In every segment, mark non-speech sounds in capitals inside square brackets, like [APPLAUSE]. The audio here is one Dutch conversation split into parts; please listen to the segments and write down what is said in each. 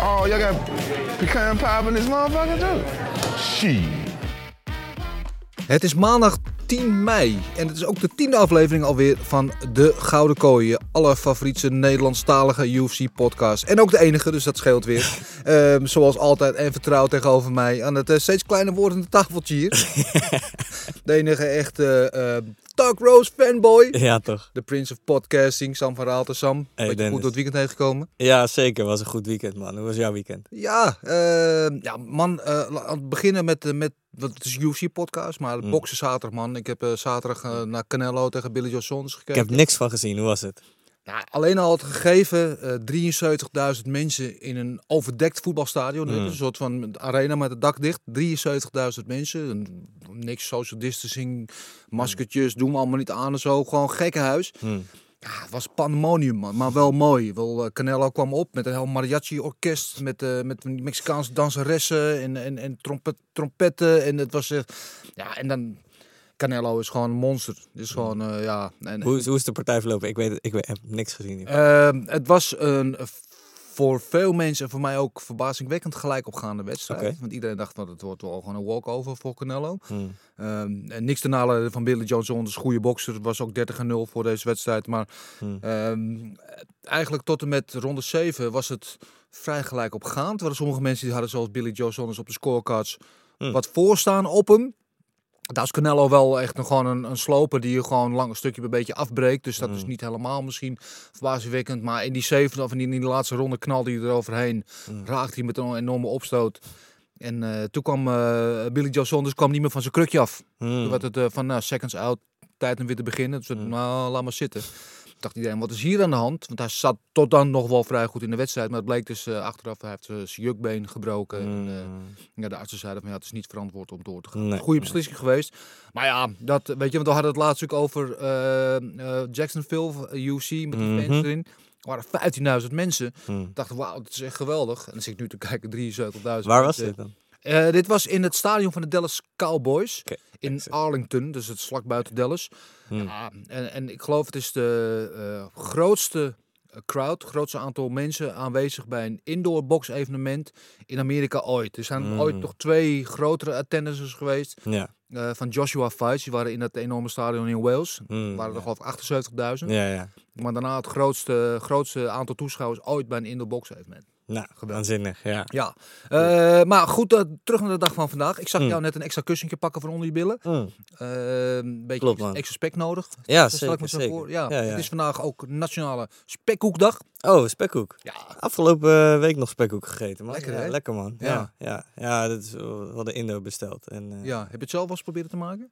Oh, y'all got pecan pie in this motherfucker too? Shit. Het is maandag 10 mei en het is ook de tiende aflevering alweer van De Gouden Kooi. Je allerfavoriete Nederlandstalige UFC-podcast. En ook de enige, dus dat scheelt weer. [LAUGHS] Ehm, zoals altijd en vertrouwd tegenover mij aan het eh, steeds kleiner wordende tafeltje hier. [LAUGHS] de enige echte eh Talk Rose fanboy. Ja, toch? De Prince of Podcasting, Sam van Raalte. Sam, Hey, dat je goed door het weekend heen gekomen. Ja, zeker. Was een goed weekend, man. Hoe was jouw weekend? Ja, eh, ja man, we beginnen met, eh, met wat het is UFC-podcast, maar Mm. boksen zaterdag, man. Ik heb eh, zaterdag naar Canelo tegen Billy Joe Saunders Ik gekeken. heb niks van gezien. Hoe was het? Ja, alleen al het gegeven, eh 73.000 mensen in een overdekt voetbalstadion. Mm. Een soort van arena met het dak dicht. 73.000 mensen. En Niks social distancing, maskertjes, doen we allemaal niet aan en zo. Gewoon gekkenhuis. Hmm. Ja, het was pandemonium, man, maar wel mooi. Wel, eh, Canelo kwam op met een heel mariachi-orkest, met, eh, met Mexicaanse danseressen en, en, en trompet, trompetten. En het was echt, ja, en dan, Canelo is gewoon een monster. Dus gewoon, eh, ja. En, Hoe, is- hoe is de partij verlopen? Ik weet ik weet, heb niks gezien. Ehm, het was een voor veel mensen en voor mij ook verbazingwekkend gelijk opgaande wedstrijd. Want iedereen dacht dat het wordt wel gewoon een walkover voor Canelo. Hmm. Ehm, en niks te nalen van Billy Joe Saunders, goede bokser. Het was ook 30-0 voor deze wedstrijd. Maar Hmm. ehm, eigenlijk tot en met ronde 7 was het vrij gelijk opgaand. Er waren sommige mensen die hadden zoals Billy Joe Saunders op de scorecards Hmm. wat voorstaan op hem. Daar is Canelo wel echt nog gewoon een, een sloper die je gewoon lang een stukje bij een beetje afbreekt. Dus dat is Mm. niet helemaal misschien verbazingwekkend. Maar in die zevende of in die, in die laatste ronde knalde hij eroverheen. Mm. Raakte hij met een enorme opstoot. En eh, toen kwam eh, Billy Joe Saunders kwam niet meer van zijn krukje af. Hmm. Toen werd het eh, van nou, seconds out, tijd om weer te beginnen. Dus Mm. nou, laat maar zitten. Dacht iedereen, wat is hier aan de hand? Want hij zat tot dan nog wel vrij goed in de wedstrijd. Maar het bleek dus eh, achteraf, hij heeft eh, zijn jukbeen gebroken. En, eh, Hmm. ja, de artsen zeiden van ja, het is niet verantwoord om door te gaan. Nee. Goede beslissing geweest. Maar ja, dat, weet je, want we hadden het laatst ook over eh, eh, Jacksonville, eh, UC, met die fans Mhm. erin. Er waren 15.000 mensen. Hmm. Ik dacht, wauw, dat is echt geweldig. En dan zit ik nu te kijken, 73.000 Waar was mensen. dit dan? Eh, dit was in het stadion van de Dallas Cowboys in. Arlington, dus het is vlak buiten Dallas. Hmm. Ja, en, en ik geloof het is de eh, grootste eh, crowd, grootste aantal mensen aanwezig bij een indoor box evenement in Amerika ooit. Er zijn Hmm. ooit nog twee grotere attendances geweest Ja. van Joshua Fights. Die waren in dat enorme stadion in Wales. Hmm, waren er ja. geloof ik 78.000. Ja, ja. Maar daarna het grootste, grootste aantal toeschouwers ooit bij een indoor box evenement. Nou, waanzinnig. Ja. Ja, Eh, maar goed, eh, terug naar de dag van vandaag. Ik zag Mm. jou net een extra kussentje pakken van onder je billen. Hmm. Eh, een beetje Klopt, extra, man. extra spek nodig. Ja, Dat stel ik me zeker. zo zeker. voor. Ja, Ja, ja. Het is vandaag ook Nationale Spekkoekdag. Oh, spekkoek. Ja, Afgelopen week nog spekkoek gegeten, man. Lekker, ja? Lekker, man. Ja. Ja, ja. dat is, we hadden Indo besteld. En, ja. Heb je het zelf wel eens proberen te maken?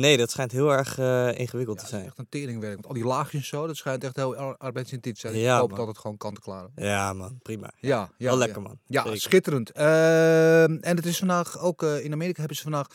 nee, dat schijnt heel erg ingewikkeld te zijn. echt een teringwerk. Want al die laagjes en zo, dat schijnt echt heel ar- arbeidsintensief te zijn. Dus Ja, ik hoop dat het gewoon kant-en-klaar. Ja, man. Prima. Ja, ja, Wel lekker, man. Ja, Zeker. schitterend. Ehm, en het is vandaag ook eh, in Amerika hebben ze vandaag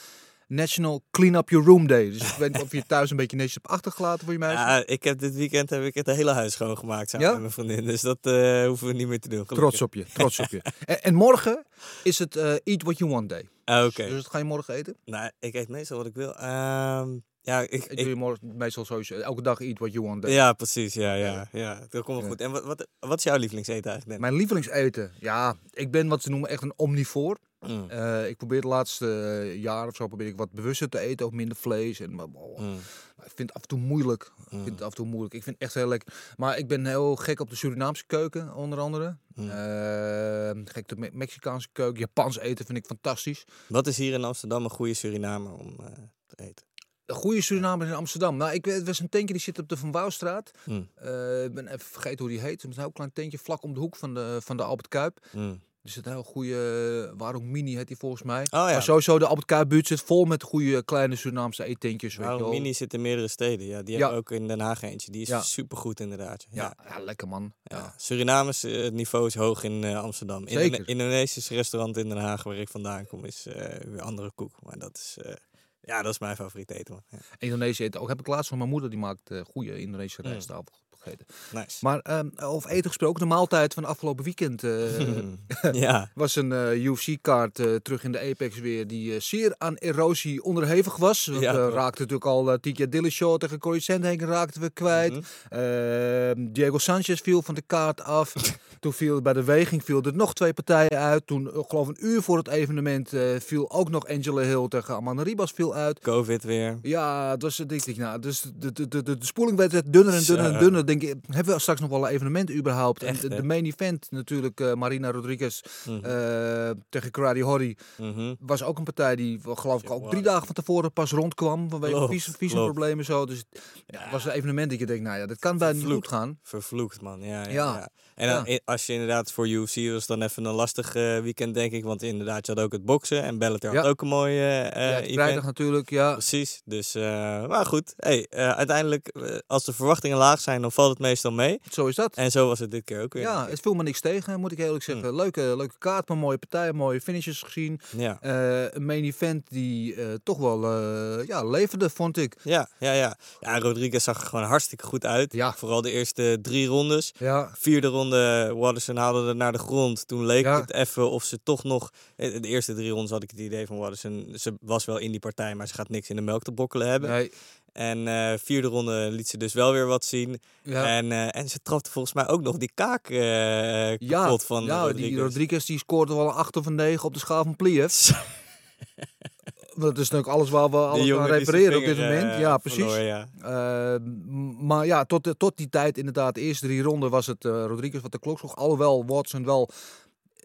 National Clean Up Your Room Day. Dus ik weet niet of je thuis een beetje netjes hebt achtergelaten voor je meisje. Ja, ik heb dit weekend heb ik het hele huis schoongemaakt samen Ja? met mijn vriendin. Dus dat eh, hoeven we niet meer te doen. gelukkig. Trots op je, trots op je. [LAUGHS] En, en morgen is het eh, Eat What You Want Day. Ah, Oké. Dus wat ga je morgen eten? Nou, ik eet meestal wat ik wil. Ehm, ja, ik, Ik, doe je meestal sowieso elke dag Eat What You Want ja, precies. Ja, ja, ja. Dat komt wel Ja. goed. En wat, wat, wat is jouw lievelingseten eigenlijk? Mijn lievelingseten? Ja, ik ben wat ze noemen echt een omnivoor. Mm, Eh, ik probeer de laatste eh, jaar of zo probeer ik wat bewuster te eten, ook minder vlees. En, maar, oh, mm, maar ik vind het af en toe moeilijk. Ik vind het af en toe moeilijk. Ik vind het echt heel lekker. Maar ik ben heel gek op de Surinaamse keuken, onder andere. Mm. Eh, gek op de Me- Mexicaanse keuken. Japans eten vind ik fantastisch. Wat is hier in Amsterdam een goede Surinamer om eh, te eten? Een goede Surinamers in Amsterdam. Nou, ik weet, er was een tentje die zit op de Van Wouwstraat. Mm, Eh, ik ben even vergeten hoe die heet. Het is een heel klein tentje vlak om de hoek van de, van de Albert Kuip. mm, zit een heel goede, waarom Mini heet die volgens mij. Oh ja. Maar sowieso de Albert Kuip buurt zit vol met goede kleine Surinaamse eetentjes. wel. Mini zit in meerdere steden. Ja, die Ja. hebben ook in Den Haag eentje. Die is Ja. supergoed inderdaad. Ja. Ja, lekker man. Ja. Eh, het niveau is hoog in eh, Amsterdam. Zeker. Indone- Indonesisch restaurant in Den Haag, waar ik vandaan kom, is eh, weer andere koek. Maar dat is, eh, ja, dat is mijn favoriete eten, man. Ja. Indonesië eten ook. Heb ik laatst van mijn moeder, die maakt eh, goede Indonesische Mm. Nice. Maar ehm, over eten gesproken, de maaltijd van afgelopen weekend [LAUGHS] eh, ja, [LAUGHS] was een eh, UFC-kaart eh, terug in de Apex weer die zeer aan erosie onderhevig was. We Ja, raakten natuurlijk al Tikia Dillashaw tegen Corey Sandhagen raakten we kwijt. Mhm. Ehm, Diego Sanchez viel van de kaart af. [LAUGHS] Toen viel bij de weging viel er nog twee partijen uit. Toen, geloof een uur voor het evenement, viel ook nog Angela Hill tegen Amanda Ribas viel uit. COVID weer. Ja, dus ik denk, nou, dus de, de, de, de, de spoeling werd het dunner en dunner en dunner. Denk ik, hebben we straks nog wel een evenement überhaupt? Echt, en de, main event natuurlijk, eh, Marina Rodriguez Mhm. eh, tegen Karate Horry, Mhm. was ook een partij die geloof ik ook drie dagen van tevoren pas rondkwam vanwege visum, klopt. visumproblemen en zo. Dus ja, was een evenement dat je denkt, nou ja, dat kan bijna niet goed gaan. Vervloekt, man. Ja, ja, Ja. En dan, Ja. i- als je inderdaad voor UFC was dan even een lastig eh, weekend, denk ik. Want inderdaad, je had ook het boksen. En Bellator Ja. had ook een mooie eh ja, vrijdag natuurlijk, ja. Precies. Dus, eh, maar goed. Hey, uiteindelijk, als de verwachtingen laag zijn, dan valt het meestal mee. Zo is dat. En zo was het dit keer ook weer. Ja, het viel me niks tegen, moet ik eerlijk zeggen. Hm. Leuke, leuke kaart, maar mooie partij, mooie finishes gezien. Ja. Een main event die toch wel ja, leverde, vond ik. Ja, ja, ja. Ja, Rodriguez zag er gewoon hartstikke goed uit. Ja. Vooral de eerste drie rondes. Ja, Vierde ronde, Watterson haalde het naar de grond. Toen leek Ja. het even of ze toch nog... eh, De eerste drie rondes had ik het idee van Watterson... Ze was wel in die partij, maar ze gaat niks in de melk te brokkelen hebben. nee, En eh vierde ronde liet ze dus wel weer wat zien. ja. En, eh, en ze trapte volgens mij ook nog die kaak eh ja, kapot van ja Rodriguez. die Rodriguez die scoorde wel een 8 of een 9 op de schaal van Pliev. [LAUGHS] Dat is natuurlijk alles waar we alles aan refereren op dit moment. eh, ja, precies. verloor, ja. Eh, m- maar ja, tot, tot die tijd inderdaad, de eerste drie ronden was het eh, Rodriguez wat de klok sloeg. Alhoewel Watson wel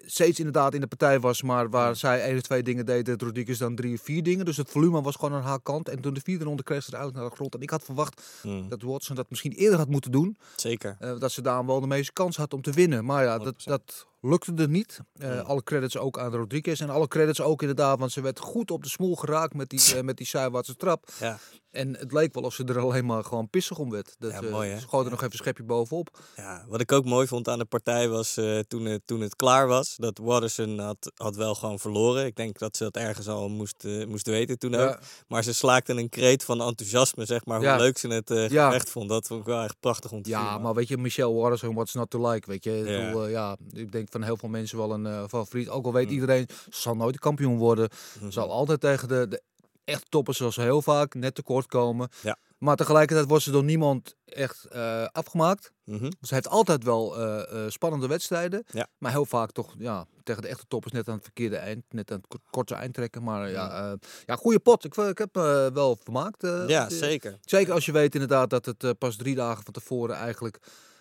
steeds inderdaad in de partij was, maar waar zij één of twee dingen deed, deed Rodriguez dan drie of vier dingen. Dus het volume was gewoon aan haar kant. En toen de vierde ronde kreeg ze het eigenlijk naar de grond. En ik had verwacht Hmm, dat Watson dat misschien eerder had moeten doen. zeker. Eh, dat ze daar wel de meeste kans had om te winnen. Maar ja, dat, 100%. dat lukte er niet. Eh, Nee. Alle credits ook aan Rodriguez. En alle credits ook inderdaad, want ze werd goed op de smoel geraakt met die, eh, met die zijwaartse trap. Ja. En het leek wel of ze er alleen maar gewoon pissig om werd. Dat, Ja, eh, mooi, hè? Ze goot er nog even een schepje bovenop. Ja, wat ik ook mooi vond aan de partij was toen, het, toen het klaar was, dat Watterson had, had wel gewoon verloren. Ik denk dat ze dat ergens al moest, moest weten toen ook. Maar ze slaakte een kreet van enthousiasme, zeg maar, hoe leuk ze het gevecht vond. Dat vond ik wel echt prachtig om te zien. Ja, maar weet je, Michelle Waters en What's Not To Like, weet je. Ik, bedoel, ja, ik denk van heel veel mensen wel een eh, favoriet. Ook al weet Mm. iedereen, ze zal nooit de kampioen worden. Zal altijd tegen de, de echte toppers zoals heel vaak net tekort komen. Ja. Maar tegelijkertijd wordt ze door niemand echt eh, afgemaakt. Mhm. Ze heeft altijd wel eh, spannende wedstrijden. Ja. Maar heel vaak toch ja, tegen de echte toppers net aan het verkeerde eind. Net aan het ko- korte eind trekken. Maar ja, ja goede pot. Ik, ik heb me wel vermaakt. Ja, zeker. Zeker als je weet inderdaad dat het pas drie dagen van tevoren eigenlijk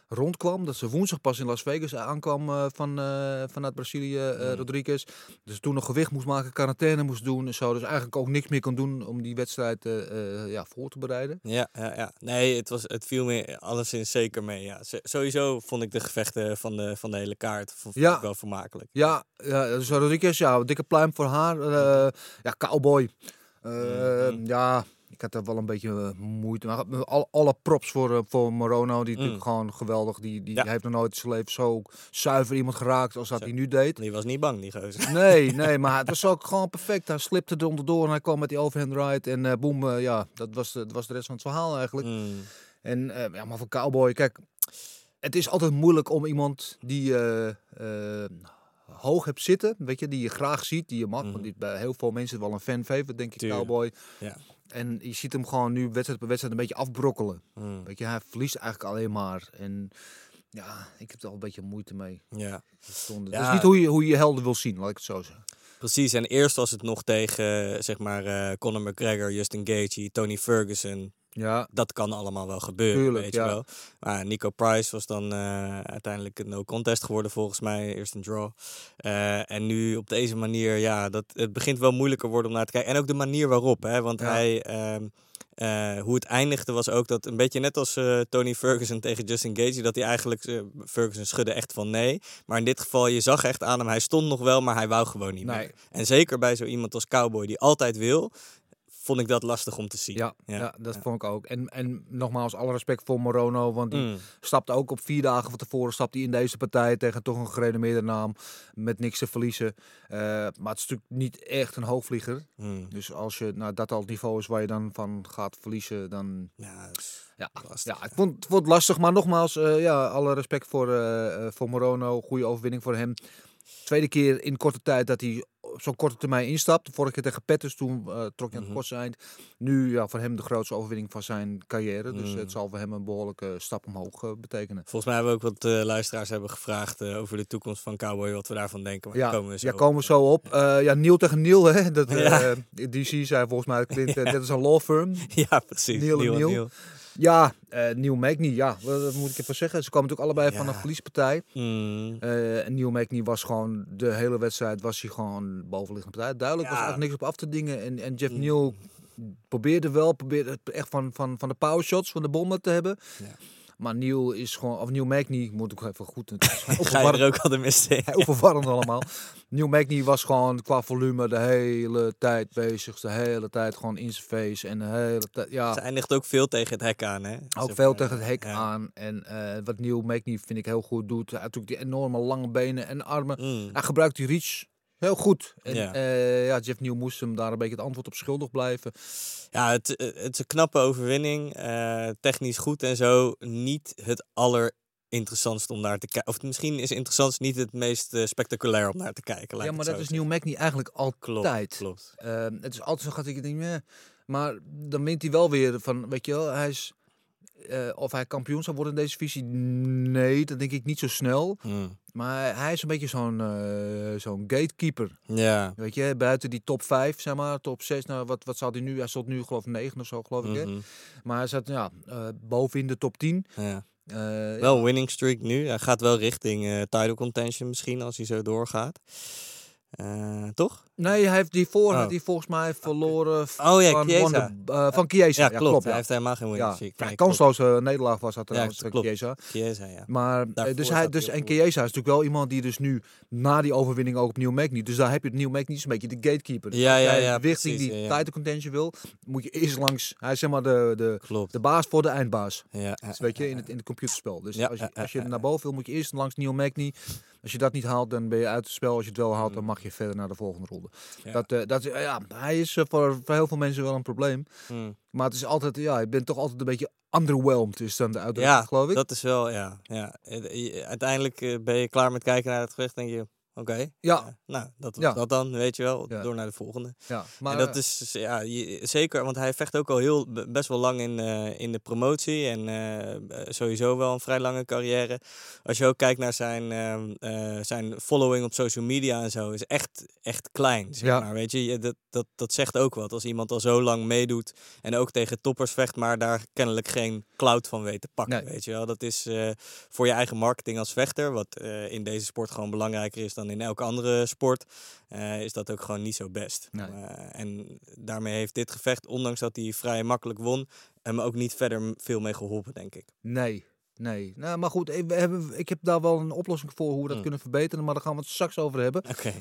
rondkwam. Dat ze woensdag pas in Las Vegas aankwam eh, van, eh, vanuit Brazilië, eh. Rodriguez. Dus toen nog gewicht moest maken, quarantaine moest doen en zo. Dus eigenlijk ook niks meer kon doen om die wedstrijd ja, voor te bereiden. Ja, ja, ja. Nee, het, was, het viel me alleszins zeker mee. Ja. Sowieso vond ik de gevechten van de, van de hele kaart vond, Ja. ik wel vermakelijk. Ja, ja dus Rodriguez, ja, dikke pluim voor haar. ja, cowboy. Mhm. Ja, ik had er wel een beetje eh, moeite. Maar alle, alle props voor, eh, voor Morono, die natuurlijk Mm. gewoon geweldig. Die, die Ja. heeft nog nooit in zijn leven zo zuiver iemand geraakt als dat Zo. hij nu deed. Die was niet bang, die gozer. [LAUGHS] Nee, nee, maar het was ook gewoon perfect. Hij slipte er onderdoor en hij kwam met die overhand right. En eh boem, ja, dat was, de- dat was de rest van het verhaal eigenlijk. Mm. En ja, maar voor Cowboy, kijk, het is altijd moeilijk om iemand die hoog hebt zitten, weet je, die je graag ziet, die je mag. Mhm. Want die, bij heel veel mensen wel een fan favorite, denk ik. Cowboy. Ja. En je ziet hem gewoon nu wedstrijd per wedstrijd een beetje afbrokkelen. Mm. Weet je, hij verliest eigenlijk alleen maar. En ja, ik heb er al een beetje moeite mee. Ja. Dat is niet hoe je, hoe je je helden wil zien, laat ik het zo zeggen. Precies, en eerst was het nog tegen, eh, zeg maar, eh Conor McGregor, Justin Gaethje, Tony Ferguson. Ja, Dat kan allemaal wel gebeuren, Tuurlijk, weet je ja. wel. Maar Nico Price was dan eh, uiteindelijk een no-contest geworden volgens mij. Eerst een draw. Eh, en nu op deze manier, ja, dat, het begint wel moeilijker worden om naar te kijken. En ook de manier waarop, hè. Want Ja. hij... ehm, eh, hoe het eindigde was ook dat een beetje net als Tony Ferguson tegen Justin Gaethje, dat hij eigenlijk Ferguson schudde echt van nee. Maar in dit geval, je zag echt aan hem, hij stond nog wel, maar hij wou gewoon niet Nee. meer. En zeker bij zo iemand als Cowboy die altijd wil, vond ik dat lastig om te zien. Ja, ja. dat ja. vond ik ook. En, en nogmaals, alle respect voor Morono. Want die Mm. stapte ook op vier dagen van tevoren stapte hij in deze partij tegen toch een gerenommeerde naam. Met niks te verliezen. Eh, maar het is natuurlijk niet echt een hoogvlieger. Mm. Dus als je nou, dat al het niveau is waar je dan van gaat verliezen, dan... Ja, Ja, lastig. ja ik vond, vond het lastig. Maar nogmaals, eh, ja, alle respect voor, eh, voor Morono. Goede overwinning voor hem. Tweede keer in korte tijd dat hij zo'n korte termijn instapt. De vorige keer tegen Petters, toen eh, trok hij aan het Mhm. kortste eind. Nu ja, voor hem de grootste overwinning van zijn carrière. Dus Mm. het zal voor hem een behoorlijke stap omhoog eh, betekenen. Volgens mij hebben we ook wat eh, luisteraars hebben gevraagd over de toekomst van Cowboy, wat we daarvan denken. Maar Ja, komen we zo ja, op. komen we zo op. Ja, Neil tegen Neil, hè. Dat, [LAUGHS] Ja. DC zei volgens mij, [LAUGHS] dat klinkt, eh, dit is een law firm. Ja, precies. Neil en Neil Neil. Ja, eh Neil ja, wat, wat moet ik even zeggen? Ze komen natuurlijk allebei van een verliespartij. Mm. Eh, en Neil was gewoon de hele wedstrijd was hij gewoon bovenliggende partij. Duidelijk was er eigenlijk niks op af te dingen. En, en Jeff Mm. Neal probeerde wel, probeerde het echt van, van, van de power shots, van de bommen te hebben. Ja. Maar Neil is gewoon, of Neil Magny, moet ik even goed. [LAUGHS] Ga je er ook al de mist in? allemaal. Neil Magny was gewoon qua volume de hele tijd bezig. De hele tijd gewoon in zijn face. En de hele tijd, ja. Ze eindigt ook veel tegen het hek aan, hè? Ook veel maar, tegen het hek ja. aan. En eh, wat Neil Magny vind ik heel goed doet. Hij heeft ook die enorme lange benen en armen. Mm. Hij gebruikt die reach heel goed. En Ja. ja. ja, Jeff Neal moest hem daar een beetje het antwoord op schuldig blijven. Ja, het, eh, het is een knappe overwinning. eh, technisch goed en zo. Niet het allerinteressantste om naar te kijken. Of misschien is interessant niet het meest spectaculair om naar te kijken. ja, maar dat is zo Neil Magny eigenlijk zeggen. Klopt, altijd. klopt. Eh, het is altijd zo gaat ik denk, meh. maar dan wint hij wel weer van, weet je wel, hij is, eh, of hij kampioen zou worden in deze divisie, nee, dat denk ik niet zo snel. Mm. Maar hij is een beetje zo'n eh, zo'n gatekeeper, Ja. weet je, buiten die top 5, zeg maar, top 6, nou, wat, wat zou hij nu, hij stond nu geloof ik 9 of zo, geloof ik, hè? Mhm. Maar hij zat, ja, eh boven in de top 10. ja. Wel winning streak nu. Hij gaat wel richting title contention misschien als hij zo doorgaat. Eh, toch? Nee, hij heeft die voor Oh. had hij volgens mij verloren Oh ja, van, Chiesa. Wonder- eh, van Chiesa. Ja, Ja, klopt. klopt. Hij ja. heeft helemaal geen winning ja, klopt. kansloze nederlaag was dat trouwens Ja, klopt. Chiesa. Chiesa, ja. Maar eh, Daarvoor dus hij, dus, en Chiesa is natuurlijk wel iemand die dus nu na die overwinning ook op Neil Magny. Dus daar heb je het Magny is een beetje de gatekeeper. Ja, ja, ja, richting die ja, contention wil, moet je eerst langs. Hij is zeg maar de, de, Klopt. de baas voor de eindbaas. Ja, Dus weet je, in het, in het computerspel. Dus Ja, als je, als je naar boven wil, moet je eerst langs Neil Magny. Als je dat niet haalt, dan ben je uit het spel. Als je het wel haalt, dan mag je verder naar de volgende ronde. Ja. Dat, eh, dat, eh, ja, hij is eh, voor, voor heel veel mensen wel een probleem. Mm. Maar het is altijd, ja, je bent toch altijd een beetje underwhelmed, is dan de Ja, geloof ik. dat is wel, ja. ja. Uiteindelijk ben je klaar met kijken naar het gevecht denk je, oké. Ja. eh, nou, dat was Ja. dat dan, weet je wel. Ja. Door naar de volgende. ja, maar en dat eh, is ja, je- zeker, want hij vecht ook al heel be- best wel lang in, eh, in de promotie en sowieso wel een vrij lange carrière. Als je ook kijkt naar zijn, ehm, eh, zijn following op social media en zo, is echt, echt klein. Zeg Ja. maar, weet je, Je- dat, dat, dat zegt ook wat. Als iemand al zo lang meedoet en ook tegen toppers vecht, maar daar kennelijk geen cloud van weet te pakken. Nee. Weet je wel, dat is voor je eigen marketing als vechter, wat in deze sport gewoon belangrijker is dan in elke andere sport, eh, is dat ook gewoon niet zo best. Nee. Eh, en daarmee heeft dit gevecht, ondanks dat hij vrij makkelijk won, hem ook niet verder veel mee geholpen, denk ik. nee, nee. Nou, maar goed, eh, we hebben, ik heb daar wel een oplossing voor hoe we dat Mm. kunnen verbeteren. Maar daar gaan we het straks over hebben. [LAUGHS] Oké.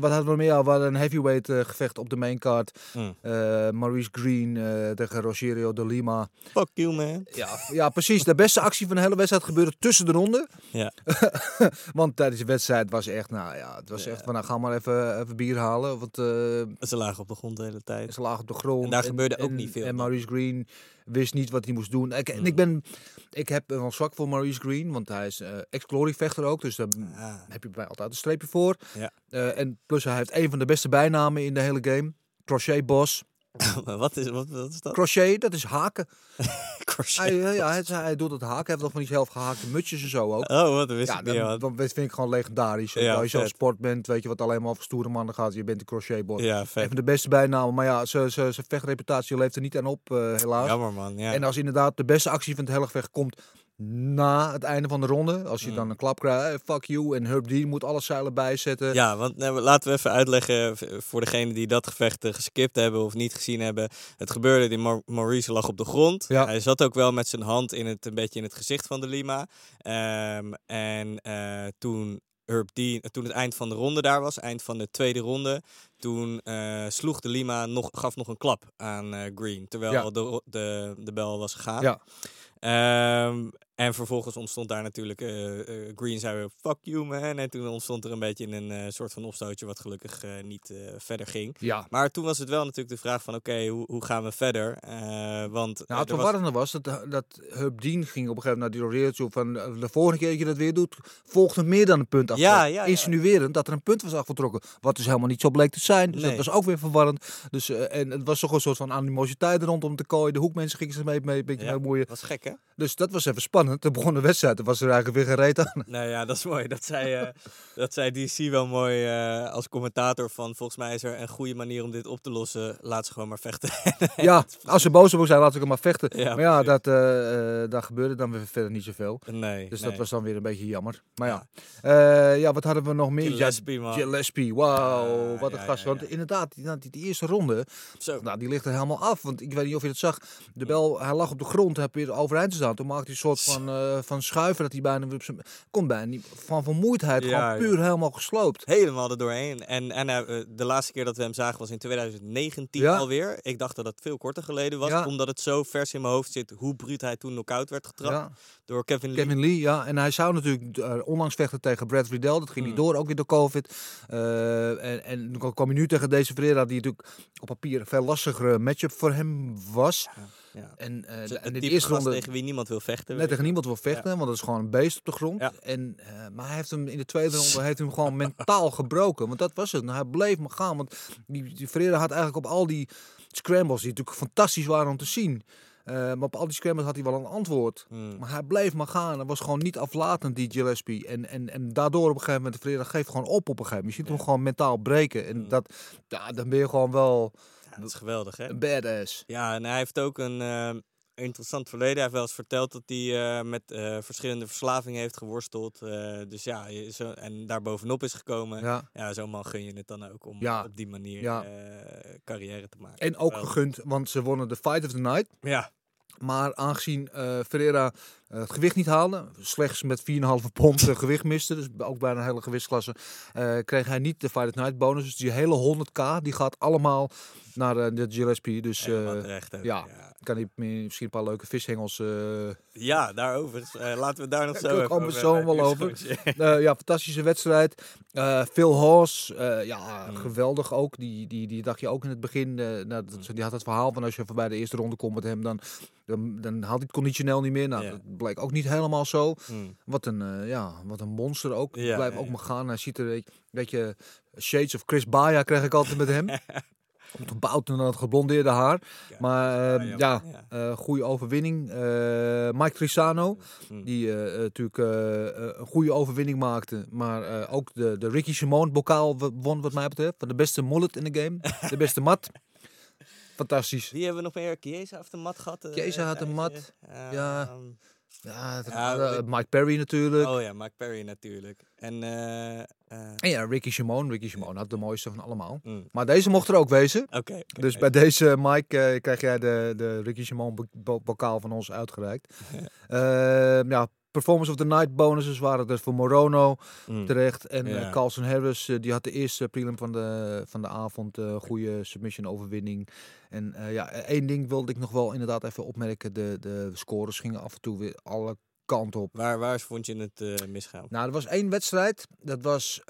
Wat hadden we meer? Ja, we hadden een heavyweight eh, gevecht op de maincard. Mm. Eh Maurice Green eh, tegen Rogerio de Lima. Fuck you, man. Ja, ja, precies. De beste actie van de hele wedstrijd gebeurde tussen de ronden. Ja. [LAUGHS] Want tijdens de wedstrijd was echt, nou ja, het was Ja. echt van, nou, ga maar even, even bier halen. Want Ze lagen op de grond de hele tijd. ze lagen op de grond. En daar gebeurde ook en- niet veel En. Maurice Green wist niet wat hij moest doen. Ik, en ik, ben, ik heb wel zwak voor Maurice Green, want hij is eh ex-glory vechter ook. Dus daar Ah, heb je bij altijd een streepje voor. Ja. Eh, en plus hij heeft een van de beste bijnamen in de hele game. Crochet Boss. [LAUGHS] wat is, wat, wat is dat? Crochet, dat is haken. [LAUGHS] Crochet. Hij, ja, hij, hij doet het haken. Hij heeft nog van die zelf gehaakte mutsjes en zo ook. Oh, wat dat wist Ja, ik dan, dan vind ik gewoon legendarisch. Ja, Als je zo'n sport bent, weet je wat alleen maar over stoere mannen gaat. Je bent de crochetbot. Ja, Een vet. van de beste bijnamen. Maar ja, zijn vechtreputatie leeft er niet aan op, eh, helaas. Jammer, man. Ja. En als inderdaad de beste actie van het hele gevecht komt na het einde van de ronde. Als je Mm. dan een klap krijgt, fuck you. En Herb Dean moet alle zeilen bijzetten. Ja, want nou, laten we even uitleggen voor degenen die dat gevecht eh, geskipt hebben of niet gezien hebben. Het gebeurde, die Mau- Maurice lag op de grond. Ja. Hij zat ook wel met zijn hand in het, een beetje in het gezicht van de Lima. Ehm, en eh, toen, Herb Dean, toen het eind van de ronde daar was, eind van de tweede ronde, toen eh, sloeg de Lima nog, gaf nog een klap aan eh, Green. Terwijl Ja. de, de, de bel was gegaan. Ja. Ehm, en vervolgens ontstond daar natuurlijk, eh, eh, Green zei weer, fuck you man. En toen ontstond er een beetje een eh, soort van opstootje wat gelukkig niet verder ging. Ja. Maar toen was het wel natuurlijk de vraag van, oké, hoe, hoe gaan we verder? Want Nou, het er was- verwarrende was dat, dat Dean ging op een gegeven moment naar die toe van de volgende keer dat je dat weer doet, volgt er meer dan een punt af. Ja, ja, ja. Insinuerend dat er een punt was afgetrokken, wat dus helemaal niet zo bleek te zijn. Dus Nee. dat was ook weer verwarrend. Dus, en het was toch een soort van animositeit rondom te kooien. De hoekmensen gingen zich mee, mee, een beetje Ja. mee moeien. was gek hè? Dus dat was even spannend. Toen begon de wedstrijd, er was er eigenlijk weer geen reet aan. [LAUGHS] Nou ja, dat is mooi. Dat zei, eh, dat zei DC wel mooi eh, als commentator van, volgens mij is er een goede manier om dit op te lossen. Laat ze gewoon maar vechten. [LAUGHS] Ja, als ze boos op zijn, laat ik hem maar vechten. Ja, maar ja, dat, eh, daar gebeurde dan weer verder niet zoveel. nee, Dus nee. dat was dan weer een beetje jammer. Maar ja, ja, ja wat hadden we nog meer? Gillespie, man. Gillespie, wauw, Ja, wat een gast. Want inderdaad, die, die, die eerste ronde, Zo. nou, die ligt er helemaal af. Want ik weet niet of je dat zag. De bel, hij lag op de grond, hij weer overeind te staan. Toen maakte hij een soort van, eh, van schuiven dat hij bijna weer op zijn... Kon bijna niet, van vermoeidheid, Ja, gewoon puur helemaal gesloopt. Helemaal er doorheen. En, en eh, de laatste keer dat we hem zagen was in 2019 Ja. alweer. Ik dacht dat het veel korter geleden was. Omdat het zo vers in mijn hoofd zit hoe bruut hij toen knock-out werd getrapt. Door Kevin Lee. Kevin Lee, ja. En hij zou natuurlijk eh, onlangs vechten tegen Brad Riddell. Dat ging niet Hmm. door, ook weer door COVID. Eh, en, en dan kwam hij nu tegen deze Ferreira, die natuurlijk op papier een veel lastigere matchup voor hem was. Ja. En, eh, Dus de- het en in de type eerste gast ronde tegen wie niemand wil vechten. net tegen niemand wil vechten, want dat is gewoon een beest op de grond. Ja. En, eh, maar hij heeft hem in de tweede ronde heeft hem gewoon [LAUGHS] mentaal gebroken. Want dat was het. Nou, hij bleef maar gaan. Want die, die Ferreira had eigenlijk op al die scrambles, die natuurlijk fantastisch waren om te zien. eh, maar op al die scrambles had hij wel een antwoord. Hmm. Maar hij bleef maar gaan. Hij was gewoon niet aflatend, die Gillespie. En, en, en daardoor op een gegeven moment, de Ferreira geeft gewoon op op een gegeven moment. Je ziet hem gewoon mentaal breken. En Hmm. dat, ja, dan ben je gewoon wel dat is geweldig hè. badass. Ja, en hij heeft ook een eh, interessant verleden. Hij heeft wel eens verteld dat hij eh, met eh, verschillende verslavingen heeft geworsteld. Eh, dus ja, zo, en daar bovenop is gekomen. Ja, Ja. zo'n man gun je het dan ook om Ja. op die manier Ja. carrière te maken. En ook gegund, want ze wonnen de Fight of the Night. Ja, Maar aangezien eh Ferreira eh, het gewicht niet haalde, slechts met 4,5 pond eh, gewicht miste, dus ook bijna een hele gewichtsklasse, kreeg hij niet de Fight Night bonus. Dus die hele 100k, die gaat allemaal naar de Gillespie. Dus terecht ja. ja. Kan hij misschien een paar leuke vishengels... eh, Ja, daarover. Eh, laten we daar nog zo even over zo wel over. Eh, ja, fantastische wedstrijd. Eh Phil Haas, eh, ja, Mm. geweldig ook. Die, die, die dacht je ook in het begin. eh, nou, dat, Mm. Die had het verhaal van als je voorbij de eerste ronde komt met hem, dan, dan, dan haalt hij het conditioneel niet meer. Nou, Ja. dat bleek ook niet helemaal zo. Hmm. Wat een, eh, ja, wat een monster ook. Ja, Blijf ook maar gaan. Hij ziet er, weet je- weet je, shades of Chris Baia krijg ik altijd met hem. [LAUGHS] Gebouwd en dat geblondeerde haar. maar ja, ja. eh, goede overwinning. Eh, Mike Trisano, Hmm. die eh, natuurlijk een goede overwinning maakte. Maar ook de, de Ricky Simone bokaal won wat mij betreft. Van de beste mullet in de game. De beste mat. Fantastisch. Wie hebben we nog meer? Chiesa heeft een mat gehad. eh, Chiesa had een mat. Ja. Ehm, Ja, eh, ik- Mike Perry natuurlijk. Oh ja, Mike Perry natuurlijk. En eh, eh, En ja, Ricky Simone. Ricky Simone had de mooiste van allemaal. mm, Maar deze mocht er ook wezen. Oké. Dus bij deze, Mike, krijg jij de, de Ricky Simone bo- bo- bokaal van ons uitgereikt. [LAUGHS] Ja, Performance of the Night bonuses waren er voor Morono Mm. terecht. En eh, Ja. Carlson Harris, eh, die had de eerste prelim van de, van de avond. eh goede submission overwinning. En ja, één ding wilde ik nog wel inderdaad even opmerken. De, de scores gingen af en toe weer alle kanten op. Waar, waar vond je het misgaan? Nou, er was één wedstrijd. Dat was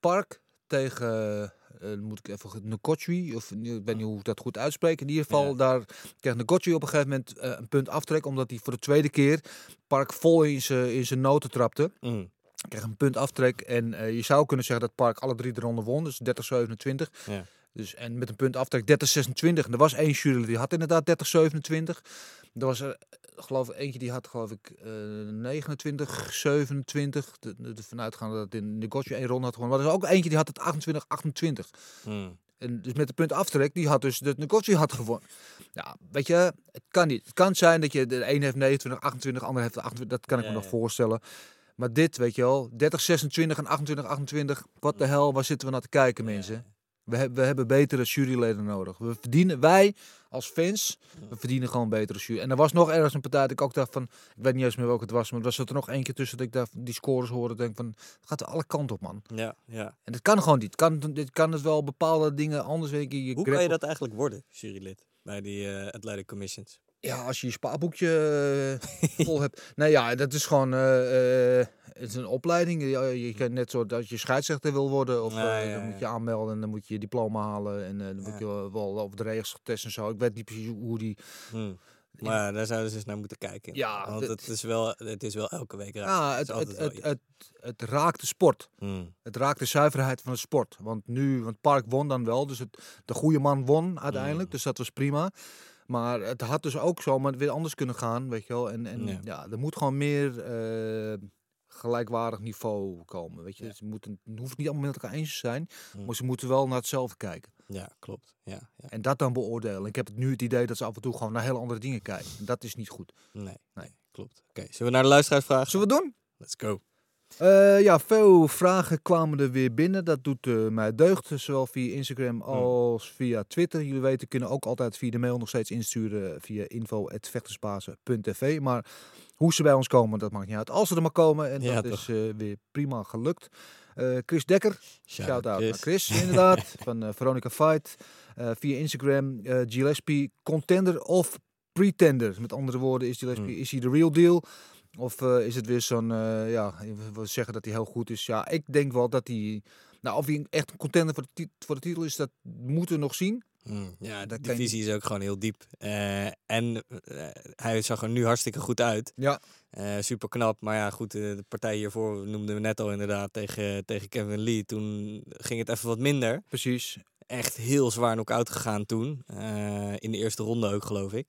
Park tegen, eh, moet ik even, Nkotwi, of ik weet niet hoe ik dat goed uitspreek. In ieder geval, Ja. daar kreeg Nkotwi op een gegeven moment eh, een punt aftrek, omdat hij voor de tweede keer Park vol in zijn in zijn noten trapte. Mm, Kreeg een punt aftrek en eh, je zou kunnen zeggen dat Park alle drie de ronden won, dus 30-27. Ja. Dus, en met een punt aftrek 30-26. En er was één jury die had inderdaad 30-27. Er was er, eh, geloof ik, eentje die had, geloof ik, eh 29, 27. De, de, de vanuitgaande dat in Negotje één ronde had gewonnen. Maar er was ook eentje die had het 28, 28. mm. En dus met de punt aftrek, die had dus de Nkosi had gewonnen. Ja, weet je, het kan niet. Het kan zijn dat je de ene heeft 29, 28, de andere heeft 28. Dat kan ik Ja, me nog ja. voorstellen. Maar dit, weet je wel, 30, 26 en 28, 28. Wat de hel, waar zitten we naar te kijken, mensen? We, hebben we hebben betere juryleden nodig. We verdienen, wij als fans, we verdienen gewoon betere jury. En er was nog ergens een partij dat ik ook dacht van, ik weet niet eens meer welke het was, maar er zat er nog één keer tussen dat ik daar die scores hoorde. denk van, het gaat alle kanten op, man. Ja, ja. En dat kan gewoon niet. Kan, dit kan het wel bepaalde dingen anders. Weet je, je Hoe kan je dat eigenlijk worden, jurylid, bij die eh Athletic Commissions? Ja, als je je spaarboekje eh, vol hebt. [LAUGHS] Nee, ja, dat is gewoon. eh, eh, het is een opleiding. Je, je kan net zo dat je scheidsrechter wil worden. Of Ja, ja, dan moet je aanmelden en dan moet je je diploma halen. En dan moet je wel over de regels getesten en zo. Ik weet niet precies hoe die. Hm. Maar ja, daar zouden ze eens naar moeten kijken. Ja, Want het is, wel, het is wel elke week raar. Ja, Het het, het, raakt de sport. Hm. Het raakt de zuiverheid van de sport. Want nu, want Park won dan wel. Dus het, de goede man won uiteindelijk. Mm. Dus dat was prima. Maar het had dus ook zomaar weer anders kunnen gaan, weet je wel. En, en Ja. ja. er moet gewoon meer eh, gelijkwaardig niveau komen, weet je. Ja. Ze moeten, het hoeft niet allemaal met elkaar eens te zijn, Mm. maar ze moeten wel naar hetzelfde kijken. Ja, klopt. Ja, ja. En dat dan beoordelen. Ik heb het nu het idee dat ze af en toe gewoon naar hele andere dingen kijken. En dat is niet goed. Nee, nee, klopt. Oké, zullen we naar de luisteraars vragen? Zullen we het doen? Let's go. Eh, ja, veel vragen kwamen er weer binnen. Dat doet eh, mij deugd. Zowel via Instagram als via Twitter. Jullie weten, kunnen ook altijd via de mail nog steeds insturen via info.vechtersbazen.tv. Maar hoe ze bij ons komen, dat maakt niet uit. Als ze er maar komen, en Ja, dat toch. is eh, weer prima gelukt. Chris Dekker, Shout-out shout-out naar Chris. Chris, [LAUGHS] inderdaad. van Veronica Fight. Via Instagram, Gillespie, contender of pretender. Met andere woorden, is Gillespie, Hmm. is hij de real deal? Of eh, is het weer zo'n, eh, ja, we zeggen dat hij heel goed is. Ja, ik denk wel dat hij, nou of hij echt een contender voor de, tit- voor de titel is, dat moeten we nog zien. Hm, Ja, de divisie is ook gewoon heel diep. Eh, en hij zag er nu hartstikke goed uit. Ja. super knap. Maar ja, goed, de partij hiervoor noemden we net al inderdaad tegen, tegen Kevin Lee. Toen ging het even wat minder. Precies. Echt heel zwaar knock-out gegaan toen. In de eerste ronde ook, geloof ik.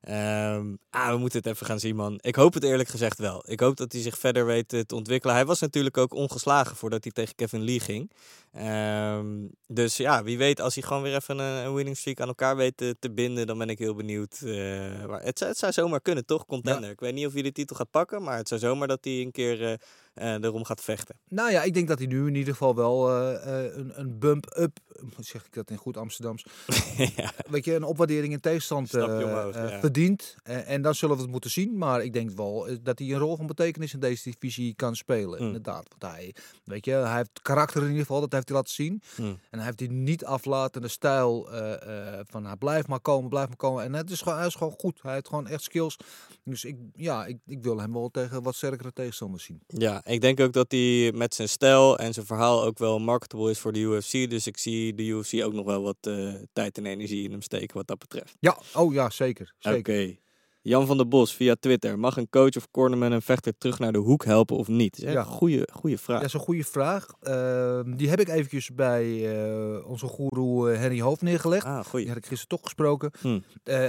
Ehm, ah, we moeten het even gaan zien, man. Ik hoop het eerlijk gezegd wel. Ik hoop dat hij zich verder weet eh, te ontwikkelen. Hij was natuurlijk ook ongeslagen voordat hij tegen Kevin Lee ging. Ehm, dus ja, wie weet, als hij gewoon weer even een, een winning streak aan elkaar weet te, te binden, dan ben ik heel benieuwd. eh, maar het, zou- het zou zomaar kunnen, toch? Contender. Ik weet niet of hij de titel gaat pakken, maar het zou zomaar dat hij een keer eh, erom gaat vechten. Nou ja, ik denk dat hij nu in ieder geval wel eh, eh, een, een bump-up, zeg ik dat in goed Amsterdams, [LAUGHS] ja. weet je, een opwaardering in tegenstand eh, omhoog, ja. verdient. En dan zullen we het moeten zien. Maar ik denk wel dat hij een rol van betekenis in deze divisie kan spelen. Mm. Inderdaad. Want hij, weet je, hij heeft karakter in ieder geval, dat heeft hij laten zien. Hm. En hij heeft die niet aflatende stijl van hij blijft maar komen, blijft maar komen. En het is gewoon, hij is gewoon goed. Hij heeft gewoon echt skills. Dus ik, ja, ik, ik wil hem wel tegen wat sterkere tegenstanders zien. Ja, ik denk ook dat hij met zijn stijl en zijn verhaal ook wel marketable is voor de UFC. Dus ik zie de UFC ook nog wel wat eh, tijd en energie in hem steken wat dat betreft. Ja, oh ja, zeker. Oké. zeker. Jan van der Bos via Twitter. Mag een coach of cornerman een vechter terug naar de hoek helpen of niet? Ja. goede, goede vraag. Dat is een goede vraag. Ehm, die heb ik eventjes bij eh, onze goeroe eh, Henry Hoofd neergelegd. Ah, Die goeie. had ik gisteren toch gesproken. Hm.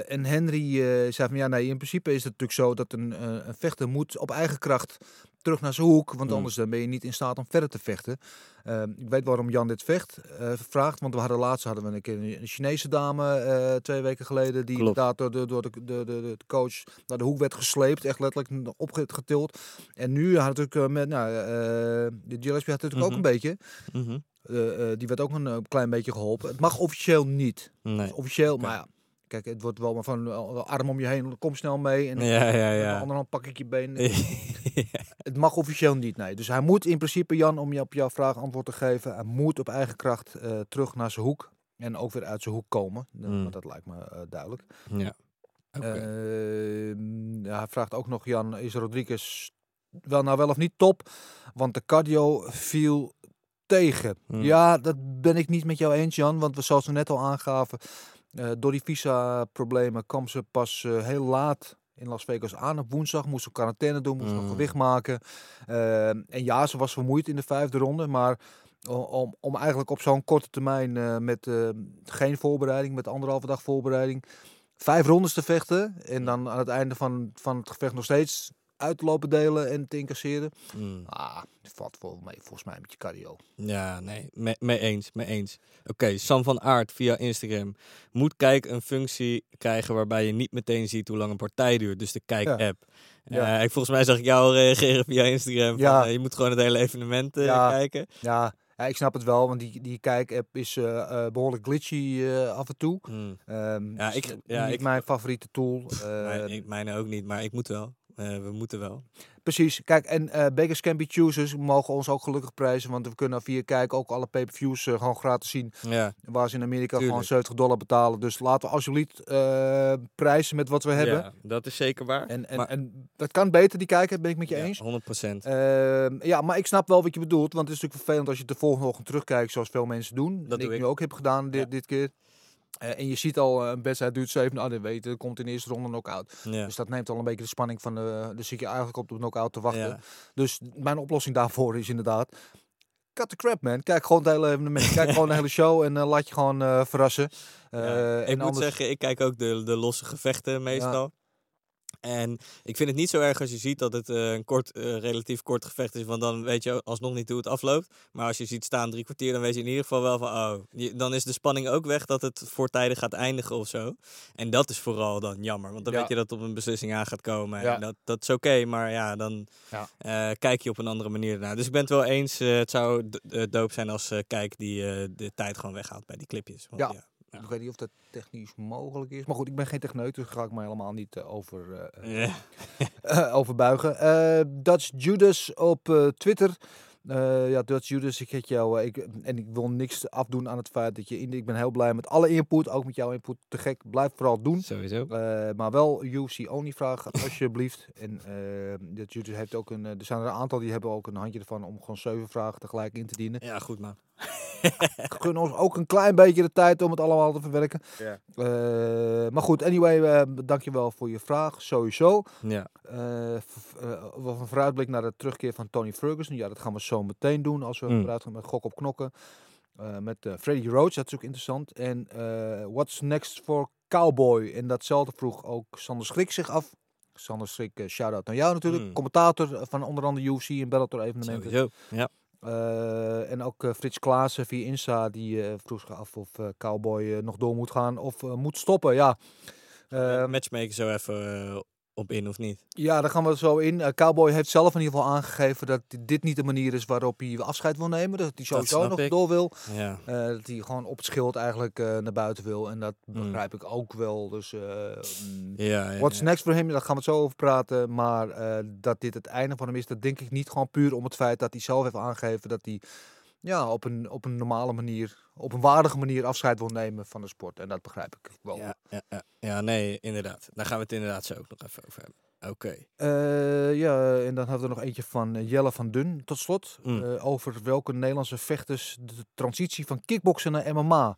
En Henry zei van ja, nee, in principe is het natuurlijk zo dat een, een vechter moet op eigen kracht terug naar zijn hoek. Want Hm. anders dan ben je niet in staat om verder te vechten. Ehm, ik weet waarom Jan dit vecht, eh, vraagt. Want we hadden laatst hadden we een keer een Chinese dame eh, twee weken geleden. Die inderdaad door, de, door de, de, de, coach naar de hoek werd gesleept. Echt letterlijk opgetild. En nu had natuurlijk eh, met, nou, de Gillespie had natuurlijk ook Mhm. een beetje. Mhm. Die werd ook een klein beetje geholpen. Het mag officieel niet. Nee. Officieel, maar ja. Kijk, het wordt wel maar van arm om je heen, kom snel mee. En Ja, ja, met de ja. andere hand pak ik je been. [LAUGHS] [LAUGHS] Het mag officieel niet, nee. Dus hij moet in principe, Jan, om je op jouw vraag antwoord te geven, hij moet op eigen kracht eh, terug naar zijn hoek. En ook weer uit zijn hoek komen. Eh, Mm. dat lijkt me eh, duidelijk. ja. Ehm, ja, hij vraagt ook nog, Jan, is Rodriguez wel nou wel of niet top? Want de cardio viel tegen. Hmm. Ja, dat ben ik niet met jou eens, Jan. Want we, zoals we net al aangaven, eh, door die visa-problemen kwam ze pas heel laat in Las Vegas aan. Op woensdag moest ze quarantaine doen, moest nog Hmm. gewicht maken. Eh, en ja, ze was vermoeid in de vijfde ronde, maar om, om eigenlijk op zo'n korte termijn eh, met eh, geen voorbereiding, met anderhalve dag voorbereiding, vijf rondes te vechten en dan aan het einde van, van het gevecht nog steeds uit te lopen delen en te incasseren. Mm. Ah, dat valt wel mee volgens mij met je cardio. Ja, nee, mee, mee eens, mee eens. Oké, Sam van Aert via Instagram. Moet Kijk een functie krijgen waarbij je niet meteen ziet hoe lang een partij duurt. Dus de Kijk-app. Ja. Eh, ik, volgens mij zag ik jou al [LAUGHS] reageren via Instagram. Van, Ja. eh, je moet gewoon het hele evenement eh, Ja. kijken. Ja, ja, ik snap het wel, want die, die kijk-app is eh, eh, behoorlijk glitchy eh, af en toe. Mm. Ehm, Ja, ik- ja, niet ik- mijn favoriete tool. [LAUGHS] Mijn- Ehm, ik, mijne ook niet, maar ik moet wel. Eh, we moeten wel. Precies. Kijk, en eh beggars can be choosers mogen ons ook gelukkig prijzen, want we kunnen via Kijk ook alle pay-per-views eh, gewoon gratis zien. Ja, Waar ze in Amerika Tuurlijk. gewoon 70 dollar betalen. Dus laten we alsjeblieft prijzen met wat we hebben. ja dat is zeker waar. En, en, maar, en dat kan beter, die kijken, ben ik met je ja, eens. 100 procent. Ehm, ja, maar ik snap wel wat je bedoelt. Want het is natuurlijk vervelend als je de volgende ochtend terugkijkt, zoals veel mensen doen. Dat en doe ik ik. nu ook heb gedaan dit, dit keer. Eh, en je ziet al, eh, een wedstrijd duurt 7, nou, dat je, komt in de eerste ronde knock-out. Ja. Dus dat neemt al een beetje de spanning van de... Dus zit je eigenlijk op de knock-out te wachten. Ja. Dus mijn oplossing daarvoor is inderdaad... Cut the crap, man. Kijk gewoon het hele evenement. [LAUGHS] Kijk gewoon de hele show en eh, laat je gewoon verrassen. Ja, ik en moet anders- zeggen, ik kijk ook de, de losse gevechten meestal. En ik vind het niet zo erg als je ziet dat het eh, een kort, eh, relatief kort gevecht is. Want dan weet je alsnog niet hoe het afloopt. Maar als je ziet staan drie kwartier, dan weet je in ieder geval wel van... Oh, je- dan is de spanning ook weg dat het voortijdig gaat eindigen of zo. En dat is vooral dan jammer. Want dan Ja. weet je dat het op een beslissing aan gaat komen. Ja. En dat, dat is oké, maar ja, dan Ja. eh, kijk je op een andere manier ernaar. Dus ik ben het wel eens. het zou doop zijn als Kijk die de tijd gewoon weghaalt bij die clipjes. Want, Ja. Ik weet niet of dat technisch mogelijk is. Maar goed, ik ben geen techneut, dus daar ga ik me helemaal niet eh, over, Ja. [LAUGHS] eh, over buigen. Eh, Dutch Judas op Twitter. Ja, Dutch Judas, ik heet jou. ik, en ik wil niks afdoen aan het feit dat je in. Ik ben heel blij met alle input, ook met jouw input. Te gek, blijf vooral doen. Sowieso. Maar wel UFC-only vragen, [LAUGHS] alsjeblieft. En Dutch Judas heeft ook een. er zijn er een aantal die hebben ook een handje ervan om gewoon zeven vragen tegelijk in te dienen. Ja, goed man. Gun ons ook een klein beetje de tijd om het allemaal te verwerken. Ja. Eh, maar goed, anyway, eh dankjewel voor je vraag, sowieso. Ja. Wat een vooruitblik naar de terugkeer van Tony Ferguson. Ja, dat gaan we zo meteen doen als we Mm. vooruit gaan met Gok op Knokken. Met Freddy Roach, dat is ook interessant. En what's next for Cowboy? En datzelfde vroeg ook Sander Schrik zich af. Sander Schrik, shout-out naar jou natuurlijk. Mm. Commentator van onder andere UFC en Bellator evenementen. Sowieso. Ja. Eh, en ook eh, Frits Klaassen via Insta, die eh, vroeg zich af of Cowboy nog door moet gaan of moet stoppen. Ja. Uh, Eh, matchmaker zo even op in of niet? ja, daar gaan we zo in. Eh, Cowboy heeft zelf in ieder geval aangegeven dat dit niet de manier is waarop hij afscheid wil nemen. Dat hij sowieso snap nog ik. door wil. Ja. Eh, dat hij gewoon op het schild eigenlijk eh, naar buiten wil. En dat Mm. begrijp ik ook wel. Dus mm, Ja, ja, what's next voor hem? Daar gaan we het zo over praten. Maar dat dit het einde van hem is, dat denk ik niet gewoon puur om het feit dat hij zelf heeft aangegeven dat hij ja, op, een, op een normale manier, op een waardige manier afscheid wil nemen van de sport. En dat begrijp ik wel. Ja, ja, ja. ja, nee, inderdaad. Daar gaan we het inderdaad zo ook nog even over hebben. Oké. Eh, ja, en dan hebben we nog eentje van eh, Jelle van Dun tot slot. Mm. Eh, over welke Nederlandse vechters de transitie van kickboksen naar MMA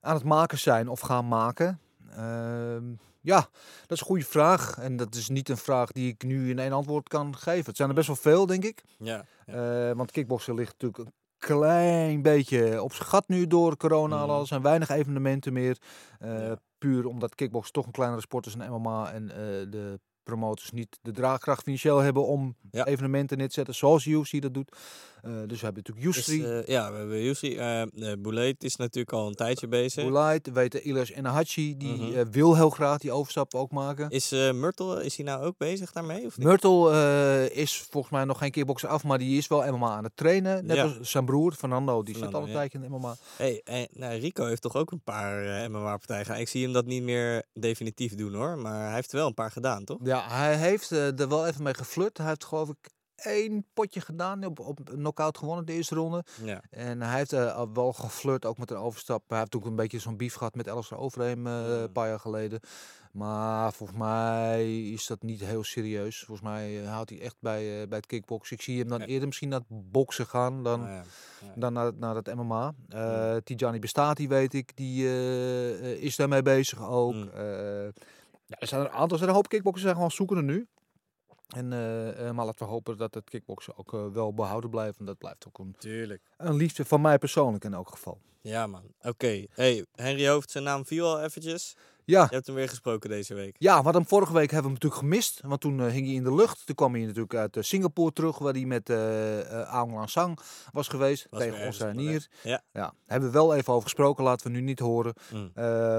aan het maken zijn of gaan maken. Ehm, ja, dat is een goede vraag. En dat is niet een vraag die ik nu in één antwoord kan geven. Het zijn er best wel veel, denk ik. Ja. ja. Want kickboksen ligt natuurlijk klein beetje op zijn gat nu door corona. Mhm. Er zijn weinig evenementen meer. Eh, Ja. Puur omdat kickboksen toch een kleinere sport is dan MMA. En eh, de promotors niet de draagkracht financieel hebben om Ja. evenementen neer te zetten zoals UFC dat doet. Eh, dus we hebben natuurlijk Yusri, eh, ja, we hebben Yusri. eh uh, Boulet is natuurlijk al een tijdje bezig. Boulait, we weten Ilyas Enahachi, die Mhm. wil heel graag die overstap ook maken. Is Myrtle, is hij nou ook bezig daarmee? Of niet? Myrtle is volgens mij nog geen kickbokser af, maar die is wel MMA aan het trainen. Net Ja. als zijn broer, Fernando, die Fernando, zit al een ja. tijdje in de MMA. Hey, en, nou, Rico heeft toch ook een paar eh MMA-partijen. Ik zie hem dat niet meer definitief doen hoor. Maar hij heeft er wel een paar gedaan, toch? Ja, hij heeft er wel even mee geflirt. Hij heeft geloof ik één potje gedaan, op, op knockout gewonnen de eerste ronde. Ja. En hij heeft eh, wel geflirt ook met een overstap. Hij heeft ook een beetje zo'n beef gehad met Alistair Overeem eh, Mm. een paar jaar geleden. Maar volgens mij is dat niet heel serieus. Volgens mij eh, houdt hij echt bij, eh, bij het kickboksen. Ik zie hem dan eerder misschien naar het boksen gaan dan, ja. Ja. dan naar, naar het MMA. Eh Tijani Bestati weet ik, die eh, eh, is daarmee bezig ook. Mm. Eh, ja, er zijn er een aantal, er zijn een hoop kickboxers zijn gewoon zoekende nu. En, eh, eh, maar laten we hopen dat het kickboksen ook eh, wel behouden blijft. En dat blijft ook een, Tuurlijk. een liefde van mij persoonlijk in elk geval. Ja man, oké. Hey, Henry Hoofd, zijn naam viel al eventjes. Ja, Je hebt hem weer gesproken deze week. Ja, wat hem vorige week hebben we hem natuurlijk gemist. Want toen eh, hing hij in de lucht. Toen kwam hij natuurlijk uit eh, Singapore terug, waar hij met eh, Aung Lang Sang was geweest. Was tegen ons hier. Ja. Ja, hebben we wel even over gesproken. Laten we nu niet horen. Mm.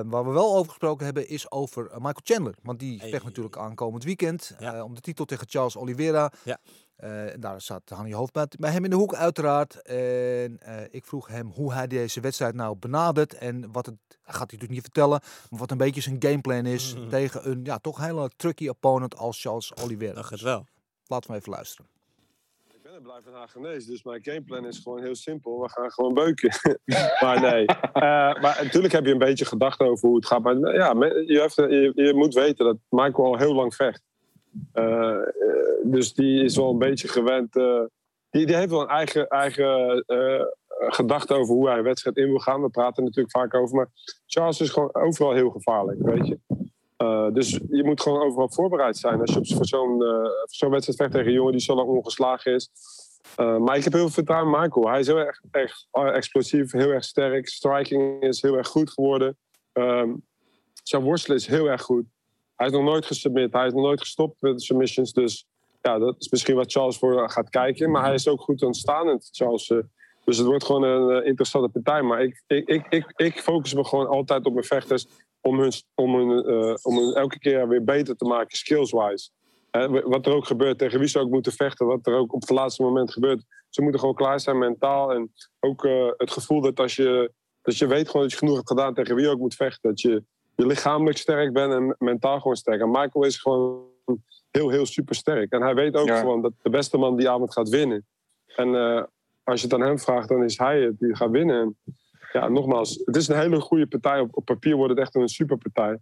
Waar we wel over gesproken hebben is over Michael Chandler. Want die Hey. vecht natuurlijk aankomend weekend Ja. om de titel tegen Charles Oliveira. Ja. Eh, en daar zat Hanni Hoofdmaat bij hem in de hoek uiteraard. En eh, ik vroeg hem hoe hij deze wedstrijd nou benadert. En wat het, gaat hij natuurlijk niet vertellen, maar wat een beetje zijn gameplan is [LAUGHS] tegen een ja, toch hele tricky opponent als Charles Oliveira. Dacht het Dus wel. Laten we even luisteren. Ik ben er blij van Hagenees, dus mijn gameplan is gewoon heel simpel. We gaan gewoon beuken. [LAUGHS] maar nee. Eh, maar natuurlijk heb je een beetje gedacht over hoe het gaat. Maar ja, me- je, heeft, je, je moet weten dat Michael al heel lang vecht. Eh, eh, dus die is wel een beetje gewend. eh, die, die heeft wel een eigen, eigen gedachte over hoe hij een wedstrijd in wil gaan. We praten natuurlijk vaak over. Maar Charles is gewoon overal heel gevaarlijk, weet je. Dus je moet gewoon overal voorbereid zijn. Als je voor zo'n zo'n wedstrijd vecht tegen een jongen die zo lang ongeslagen is. Maar ik heb heel veel vertrouwen in Michael. Hij is heel erg, explosief, heel erg sterk. Striking is heel erg goed geworden. Ehm, zijn worstelen is heel erg goed. Hij is nog nooit gesubmit. Hij is nog nooit gestopt met submissions. Dus ja, dat is misschien wat Charles voor gaat kijken. Maar hij is ook goed aanstaand, Charles. eh. dus het wordt gewoon een eh, interessante partij. Maar ik, ik, ik, ik, focus me gewoon altijd op mijn vechters. Om hun, om hun, eh, om hun elke keer weer beter te maken, skills-wise. Wat er ook gebeurt, tegen wie ze ook moeten vechten, wat er ook op het laatste moment gebeurt. Ze moeten gewoon klaar zijn mentaal. En ook het gevoel dat als je, dat je weet gewoon dat je genoeg hebt gedaan tegen wie je ook moet vechten. Dat je, je lichamelijk sterk bent en mentaal gewoon sterk. En Michael is gewoon heel, heel super sterk. En hij weet ook Ja. gewoon dat de beste man die avond gaat winnen. En eh, als je het aan hem vraagt, dan is hij het die gaat winnen. En, ja, nogmaals, het is een hele goede partij. Op, op papier wordt het echt een superpartij.